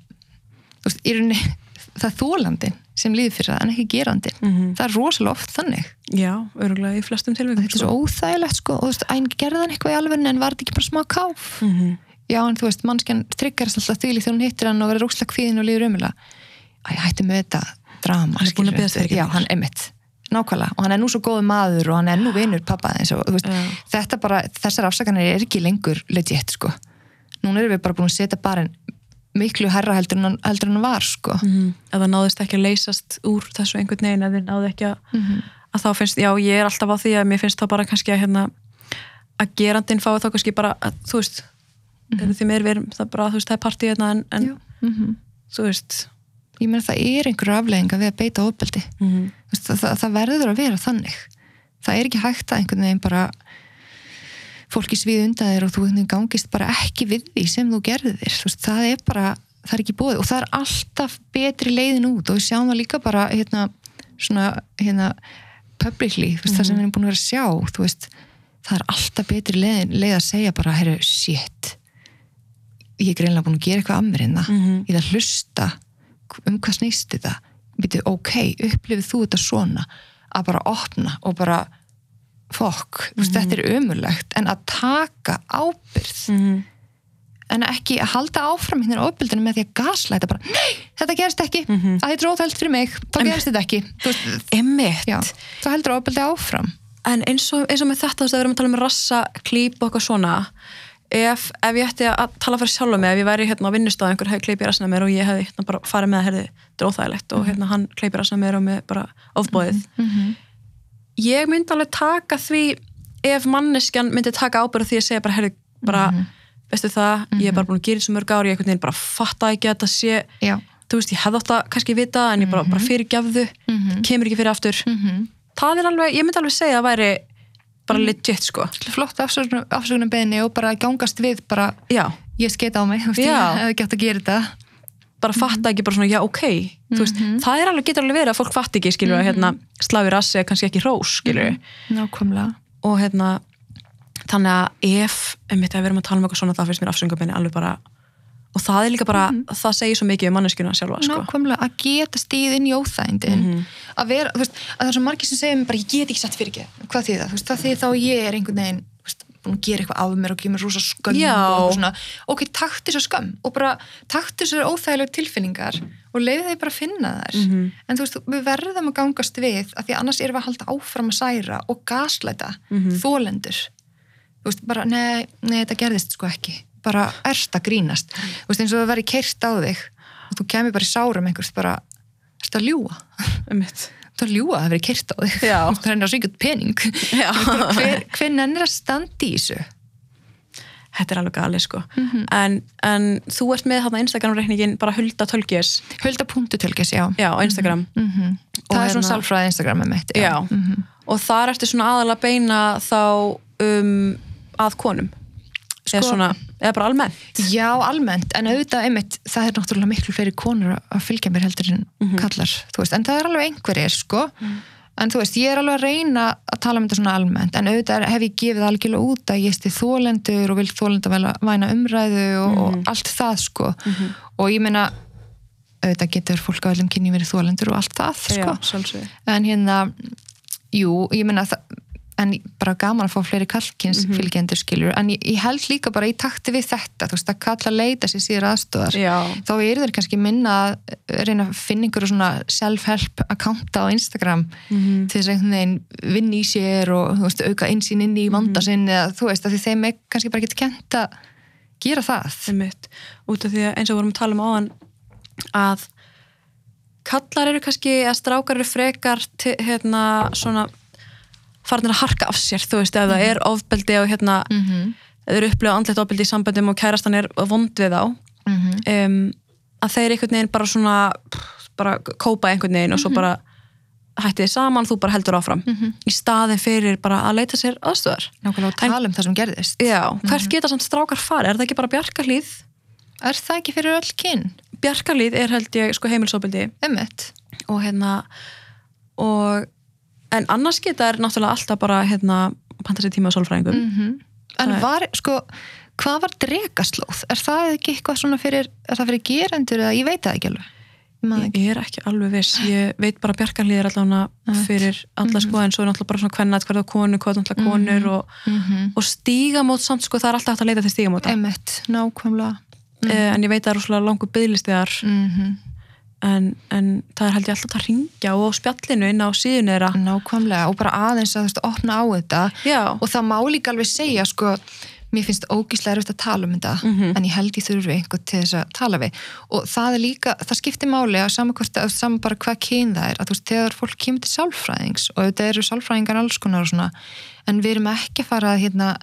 þú veist, í rauninni það þólandin sem líður fyrir það en ekki gerandin Mhm. það er rosalega oft þannig. Já, örgulega í flestum tilvægum þetta er svo óþægilegt sko og þú veist, æn gerði hann eitthvað í alveg en var þetta ekki bara smá káf Mhm. já en þú veist, mannskjan tryggarast alltaf þvíli þegar hún hittir hann og verður rókslega kvíðin og líður umila æ, hætti með þetta drama Hann er búinn að biðjast fyrirgefningar. já, hann emitt, nákvæmlega. Og hann er nú svo góð maður og hann er nú vinur pappa og, veist, Já. þetta bara, þessar afsakanir er ekki lengur legit sko. Núna erum við bara búin að setja bara miklu herra heldur en, hann- var sko Mhm. ef það náðist ekki að leysast úr þessu einhvern veginn ef þið náðu ekki að, Mhm. að þá finnst, já ég er alltaf á því að mér finnst þá bara kannski að hérna að gerandin fái þá kannski bara að, þú veist, mm -hmm. því meir við erum það bara, þú veist, það er partíð hérna en, en mm -hmm. þú veist ég meina það er einhverju aflegginga við að beita ofbeldi mm -hmm. það, það, það verður að vera þannig það er ekki hægt að einhvern veginn bara fólki svið undan þér og þú gangist bara ekki við því sem þú gerðir veist, það er bara, það er ekki bóðið og það er alltaf betri leiðin út og við sjáum það líka bara hérna, svona, hérna publicly, veist, það sem við erum búin að vera að sjá þú veist það er alltaf betri leið, leið að segja bara, herru, shit ég er greinlega búin að gera eitthvað að mér hérna. Mm -hmm. ég er að hlusta um hvað snýst þetta. Ok, upplifið þú þetta svona? Að bara opna og bara fokk, mm -hmm. þetta er ömurlegt en að taka ábyrð mm -hmm. en ekki að halda áfram hérna ábyrðinu með því að gaslæta bara, nei, þetta gerist ekki Mhm. það er róðhælt fyrir mig, þá gerist þetta ekki já, þá heldur ábyrði áfram en eins og, eins og með þetta þú veist, við erum að tala um rassa, klíp og eitthvað svona ef, ef ég ætti að tala fyrir sjálf mig, ef ég væri hérna á vinnustaf einhver hefði kleipið rassina mér og ég hefði hérna bara farið með að herði, þetta er óþægilegt og hérna hann kleipið rassina mér og með bara ofbóðið Mhm. Ég myndi alveg taka því ef manneskjan myndi taka ábyrð því að segja bara, herði, bara Mhm. veistu það, ég er bara búin að gera þessu mörg ári ég einhvern veginn bara fatta ekki að þetta sé já, þú veist, ég hefði átt að kannski vita en ég bara, bara fyrirgefðu, Mhm. kemur ekki fyrir aftur Mhm. það er alveg, ég myndi alveg segja að væri bara Mhm. legit sko flott afsökunum, beðinni og bara gangast við bara, já, ég skeita á mig þú veist, ég hefði gett að gera þetta bara fatta ekki bara svona, já ok veist, Mhm. það er alveg, getur alveg verið að fólk fatta ekki skilur að hérna, slafi rassi er kannski ekki rós skilur nákvæmlega. Og hérna þannig að ef, einmitt ef við erum að tala um eitthvað svona þá finnst mér afsöngabinni alveg bara og það er líka bara, það segir svo mikið um manneskjuna sjálfa sko. nákvæmlega að geta stíð inn í óþægindin. Mhm. að vera, þú veist, að það er svo margir sem segja mér bara ég get ekki satt fyrir ekki, hvað þýð það? Þú veist, það þýð þá ég er einhvern veginn búin að gera eitthvað af mér og gefa mér rosa skömm og svona, ok, takt þessar skömm og bara takt þessar óþægilegu tilfinningar og leiði þeir bara finna þær. Mhm. en þú veist, við verðum að gangast við af því annars erum við að halda áfram að særa og gaslæta Mhm. þólendur þú veist, bara, nei, nei, þetta gerðist sko ekki. Bara erst að grínast. Þú veist, eins og það veri keirt á þig og þú kemur bara í sárum einhvers bara erst að ljúa, einmitt þú er ljúa að það veri keirt á þig. Já. þú er að svíkja pening. Já. Hver, hver nennir að standa í þessu? Þetta er alveg galið sko. Mhm. en, en þú ert með þarna Instagram reikningin bara Hulda Tölkjes Hulda punktu tölkis, já. Já, á Instagram. Mm Og það er svona hérna- sálfræði Instagram með mitt Já. Mhm. og þar ertu svona aðalega að beina þá um, að konum eða Sko- svona, eða bara almennt. Já, almennt, en auðvitað einmitt, það er náttúrulega miklu fleiri konur að fylgja mér heldur en Mhm. kallar, þú veist, en það er alveg einhverjir, sko, en þú veist, ég er alveg að reyna að tala um þetta svona almennt, en auðvitað hef ég gefið algjörlega út að ég stið þólendur og vil þólenda væna umræðu og, og allt það, sko, og ég meina, auðvitað getur fólk á öllum kynni verið þólendur og allt það, sko, já, sjálfsög en hérna jú, ég meina það en bara gaman að fá fleiri kallkins Mhm. fylgjendur skilur, en ég, ég held líka bara í takti við þetta, þú veist, að kalla leita sér síður aðstöðar, já, þá er þeir kannski minna að reyna að finna einhverju svona self-help akkánta á Instagram Mhm. til þess að einhvern veginn vinna í sér og veist, auka einsýn inn í vanda Mhm. sinn eða þú veist, að þeim er kannski bara ekki kent að gera það einmitt út af því að eins og vorum að tala um áðan að kallar eru kannski, eða strákar eru frekar til, hérna, svona farnir að harka af sér, þú veist, ef það er ofbeldi og hérna, mm -hmm. eða eru upplifað andlegt ofbeldi í samböndum og kærastan er vond við þá um, að þeir einhvern veginn bara svona bara kópa einhvern veginn og svo bara hætti þið saman, þú bara heldur áfram. Í staðin fyrir bara að leita sér aðstöðar nákvæmlega að tala um það sem gerðist. Já, hvert geta samt strákar farið? Er það ekki bara bjarkarlíð? er það ekki fyrir öll kyn? Bjarkarlíð er held ég sko heimilsóbildi og hérna og en annars geta er náttúrulega alltaf bara hérna panta sér tíma á sálfræðingum -hmm. En var, sko, hvað var drekaslóð? Er það ekki eitthvað svona fyrir, er það fyrir gerendur eða ég veit það ekki alveg? Ég. Ég er ekki alveg viss, ég veit bara bjarkarlíð er allavega fyrir alla sko en svo er náttúrulega bara svona hvernat hverða konu, er náttúrulega konur og, Mm og stígamót samt sko það er alltaf hægt að leita til stígamóta Emmett, nákvæmlega. mm. en ég veit að það er rosalega langur byggðlistiðar Mm -hmm. En, en það er held ég alltaf að ringja og spjallinu inn á síðun þeirra. Nákvæmlega og bara aðeins að þú veist, opna á þetta. Já, og það má líka alveg segja sko, mér finnst ógíslega erfitt að tala um þetta Mhm. en ég held ég þurfi einhvern til þess að tala við. Og það er líka, það skiptir máli að sama, hvort, að sama bara hvað kyn það er að þú veist, þegar fólk kemur til sálfræðings og þetta eru sálfræðingar alls konar og svona en við erum ekki að fara að hérna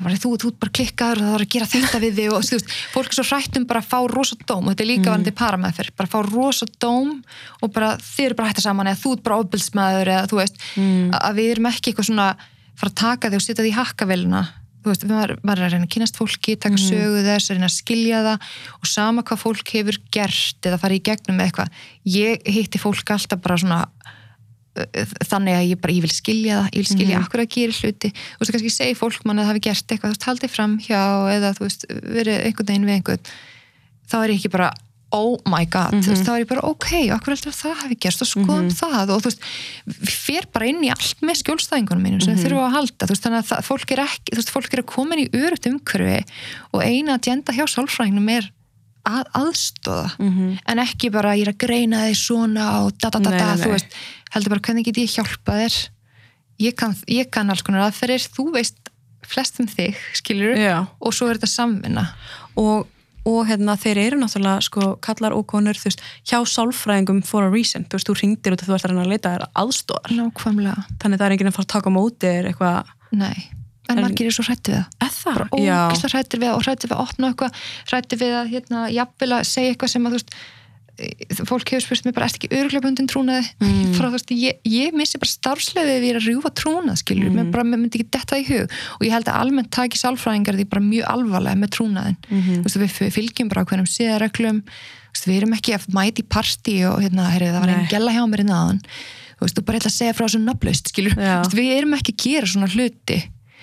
bara, þú, þú bara klikkaður og það er að gera þetta við þig og þú veist, fólk er svo hrætt um bara að fá rosa dóm og þetta er líka varandi parameðferð. Bara fá rosa dóm og bara þið eru bara hægt að saman eða þú ert bara ofbilsmaður eða þú veist, að, að við erum ekki eitthvað svona fara að taka þig og setja þig í hakkavelina. Þú veist, maður, maður er að reyna að kynast fólki taka sögu þess, að reyna að skilja það og sama hvað fólk hefur gert eða farið í gegnum eitthvað. Ég hitti fólk alltaf bara svona þannig að ég bara, ég vil skilja það ég vil skilja mm -hmm. akkur að gera hluti. Þú veist, kannski segi fólk mann að það hafi gert eitthvað veist, haldið fram hjá eða þú veist, verið einhvern veginn við einhvern þá er ég ekki bara, oh my god þú veist, þá er ég bara, ok, akkur heldur að það hafi gerst? Og skoðum það og þú veist fer bara inn í allt með skjólstæðingunum mínum sem þurfa að halda, þú veist, þannig að það, fólk er ekki, þú veist, fólk er að koma inn í örugt umhverfi og eina agenda hjá sálfræðingnum er að aðstóða en ekki bara ég er að greina þig svona og da da da da þú veist, heldur bara hvernig get ég hjálpað þér? Ég kann, ég kann alls konar aðferðir. Þú veist flest um þig, skilur Já. og svo er þetta samvinna. Og, og hérna, þeir eru náttúrulega sko, kallar og konur, þú veist, hjá sálfræðingum for a reason, þú veist, þú ringdir út og þú ert að reyna að leita þér aðstóðar, þannig það er enginn að fara að taka móti þér eitthvað, nei en En- margir er svo hrætti við það. Eða ógislega hrættir við og hrættir við að opna eitthvað hrættir við að hérna, jafnvel að segja eitthvað sem að þú veist e, fólk hefur spurt mér bara, ertu ekki öruglega bundin trúnaði? Mm. frá þú veist, ég, ég missi bara starfslega við að rjúfa trúnað, skilur mm. mér bara mér myndi ekki detta í hug. Og ég held að almennt taki sálfræðingar því bara mjög alvarlega með trúnaðin Mhm. þú veist, við fylgjum bara hverjum veist, við erum ekki að mæti í partí og hérna, heyrðu, það var einn gæla hjá mér innan þú veist, þú bara ætla að segja frá þessu nafnlaust, skilur, Já. Við erum ekki að gera svona hluti.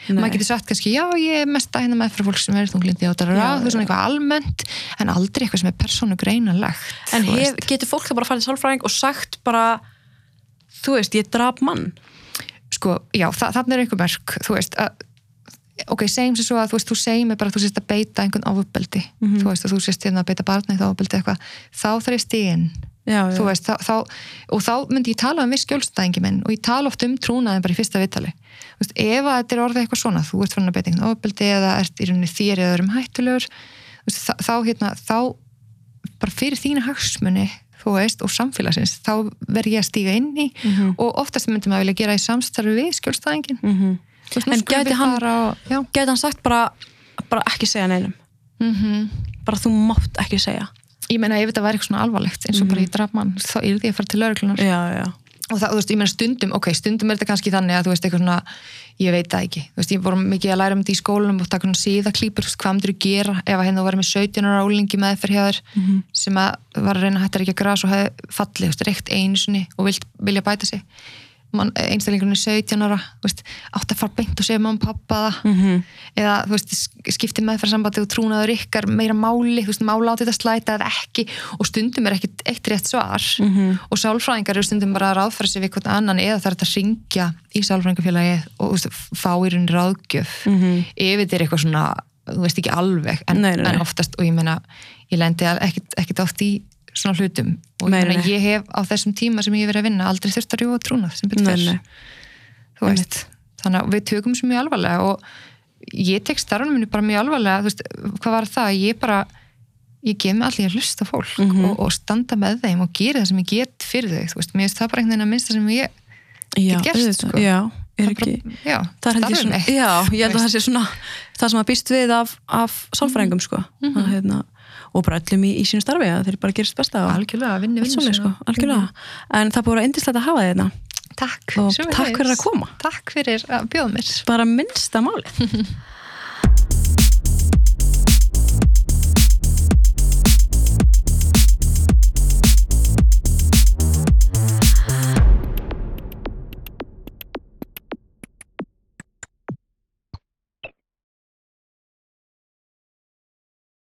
Maður getur sagt kannski, já ég er mest að hérna með fyrir fólk sem er þunglindi og darara, Já, þú veist svona eitthvað almennt en aldrei eitthvað sem er persónu greinalegt En hef, getur fólk það bara til sálfræðing og sagt bara, þú veist, ég draf mann, sko, já, þa þannig er einhver merk þú veist, að ok, segjum sér svo að þú veist, þú segir mig bara að þú sést að beita einhvern ofubeldi, Mhm. þú veist, að þú sést hérna að beita barna eitthvað ofubeldi eitthvað, þá þarf ég stíðin já, já, þú veist, þá, þá, og þá myndi ég tala um viss skjólstæðingi minn og ég tala oft um trúnaðin bara í fyrsta viðtali. Þú veist, ef að þetta er orðið eitthvað svona þú ert fann að beita einhvern ofbeldi eða ert í rauninni þér eða öðrum hættulegur veist, þá, þá, hérna, þá bara fyrir þína hagsmunni þú veist, og samfélagsins, þá verð ég að stíga inn í Mhm. og oftast myndi maður vilja gera í samstarfi við skjólstæðingin veist, nú En við hann- já, gæti hann sagt bara, bara ekki segja neinum, mm bara þú mátt ekki segja, ég meina ef þetta væri eitthvað svona alvarlegt eins og bara í drafmann, þá er því að fara til lauruglunar og það, þú veist, ég meina stundum, ok, stundum er þetta kannski þannig að þú veist, eitthvað svona, ég veit það ekki. Þú veist, ég voru mikið að læra um þetta í skólanum og taka svona síðaklípur, þú veist, hvað myndir þú gera ef að hérna þú verið með 17 ára álingi meðferð hjá þér sem að var að reyna að hætta ekki að gras og hefði fallið, þú veist, reykt einu sinni og vilt, vilja bæta sig einstælingurinn er 17 ára veist, átt að fara beint og segja mamma og pappa það Mhm. eða þú veist, skipti meðferðsambandi og trúnaður ykkar meira máli, veist, mála á þetta slæta eða ekki og stundum er ekkit eitt rétt svar Mhm. og sálfræðingar eru stundum bara að ráðfæra sig við hvort annan eða er þetta að ringja í sálfræðingafélagi og fá í rauninni ráðgjöf Mhm. ef þetta er eitthvað svona, þú veist ekki alveg en, Nei, nei, nei. en oftast, og ég meina ég lendi ekkit, ekkit oft í svona hlutum. Og Nei, nei. ég hef á þessum tíma sem ég hef verið að vinna aldrei þurft að rjúa trúnað sem betur veist, þannig að við tökum svo mjög alvarlega og ég tek starfunum minni bara mjög alvarlega, veist, hvað var það? Ég bara, ég gef mig allir að hlusta fólk Mhm. og, og standa með þeim og gera það sem ég get fyrir þau, þú veist, mér finnst það bara einhvern veginn að minnsta sem ég já, gert, auðvitað, sko. já, er það ekki, já, það er mitt, já, ég held að það sé svona það sem að býst við af, af sálfræðingum sko, að, hérna, og bara öllum í, í sínu starfi að þeir bara gerist besta algjörlega, vinni, vinni sko, algjörlega. En það búið að indislegt að hafa þið hérna. Takk, Og takk fyrir að koma. takk fyrir að bjóða mér. Bara minnsta máli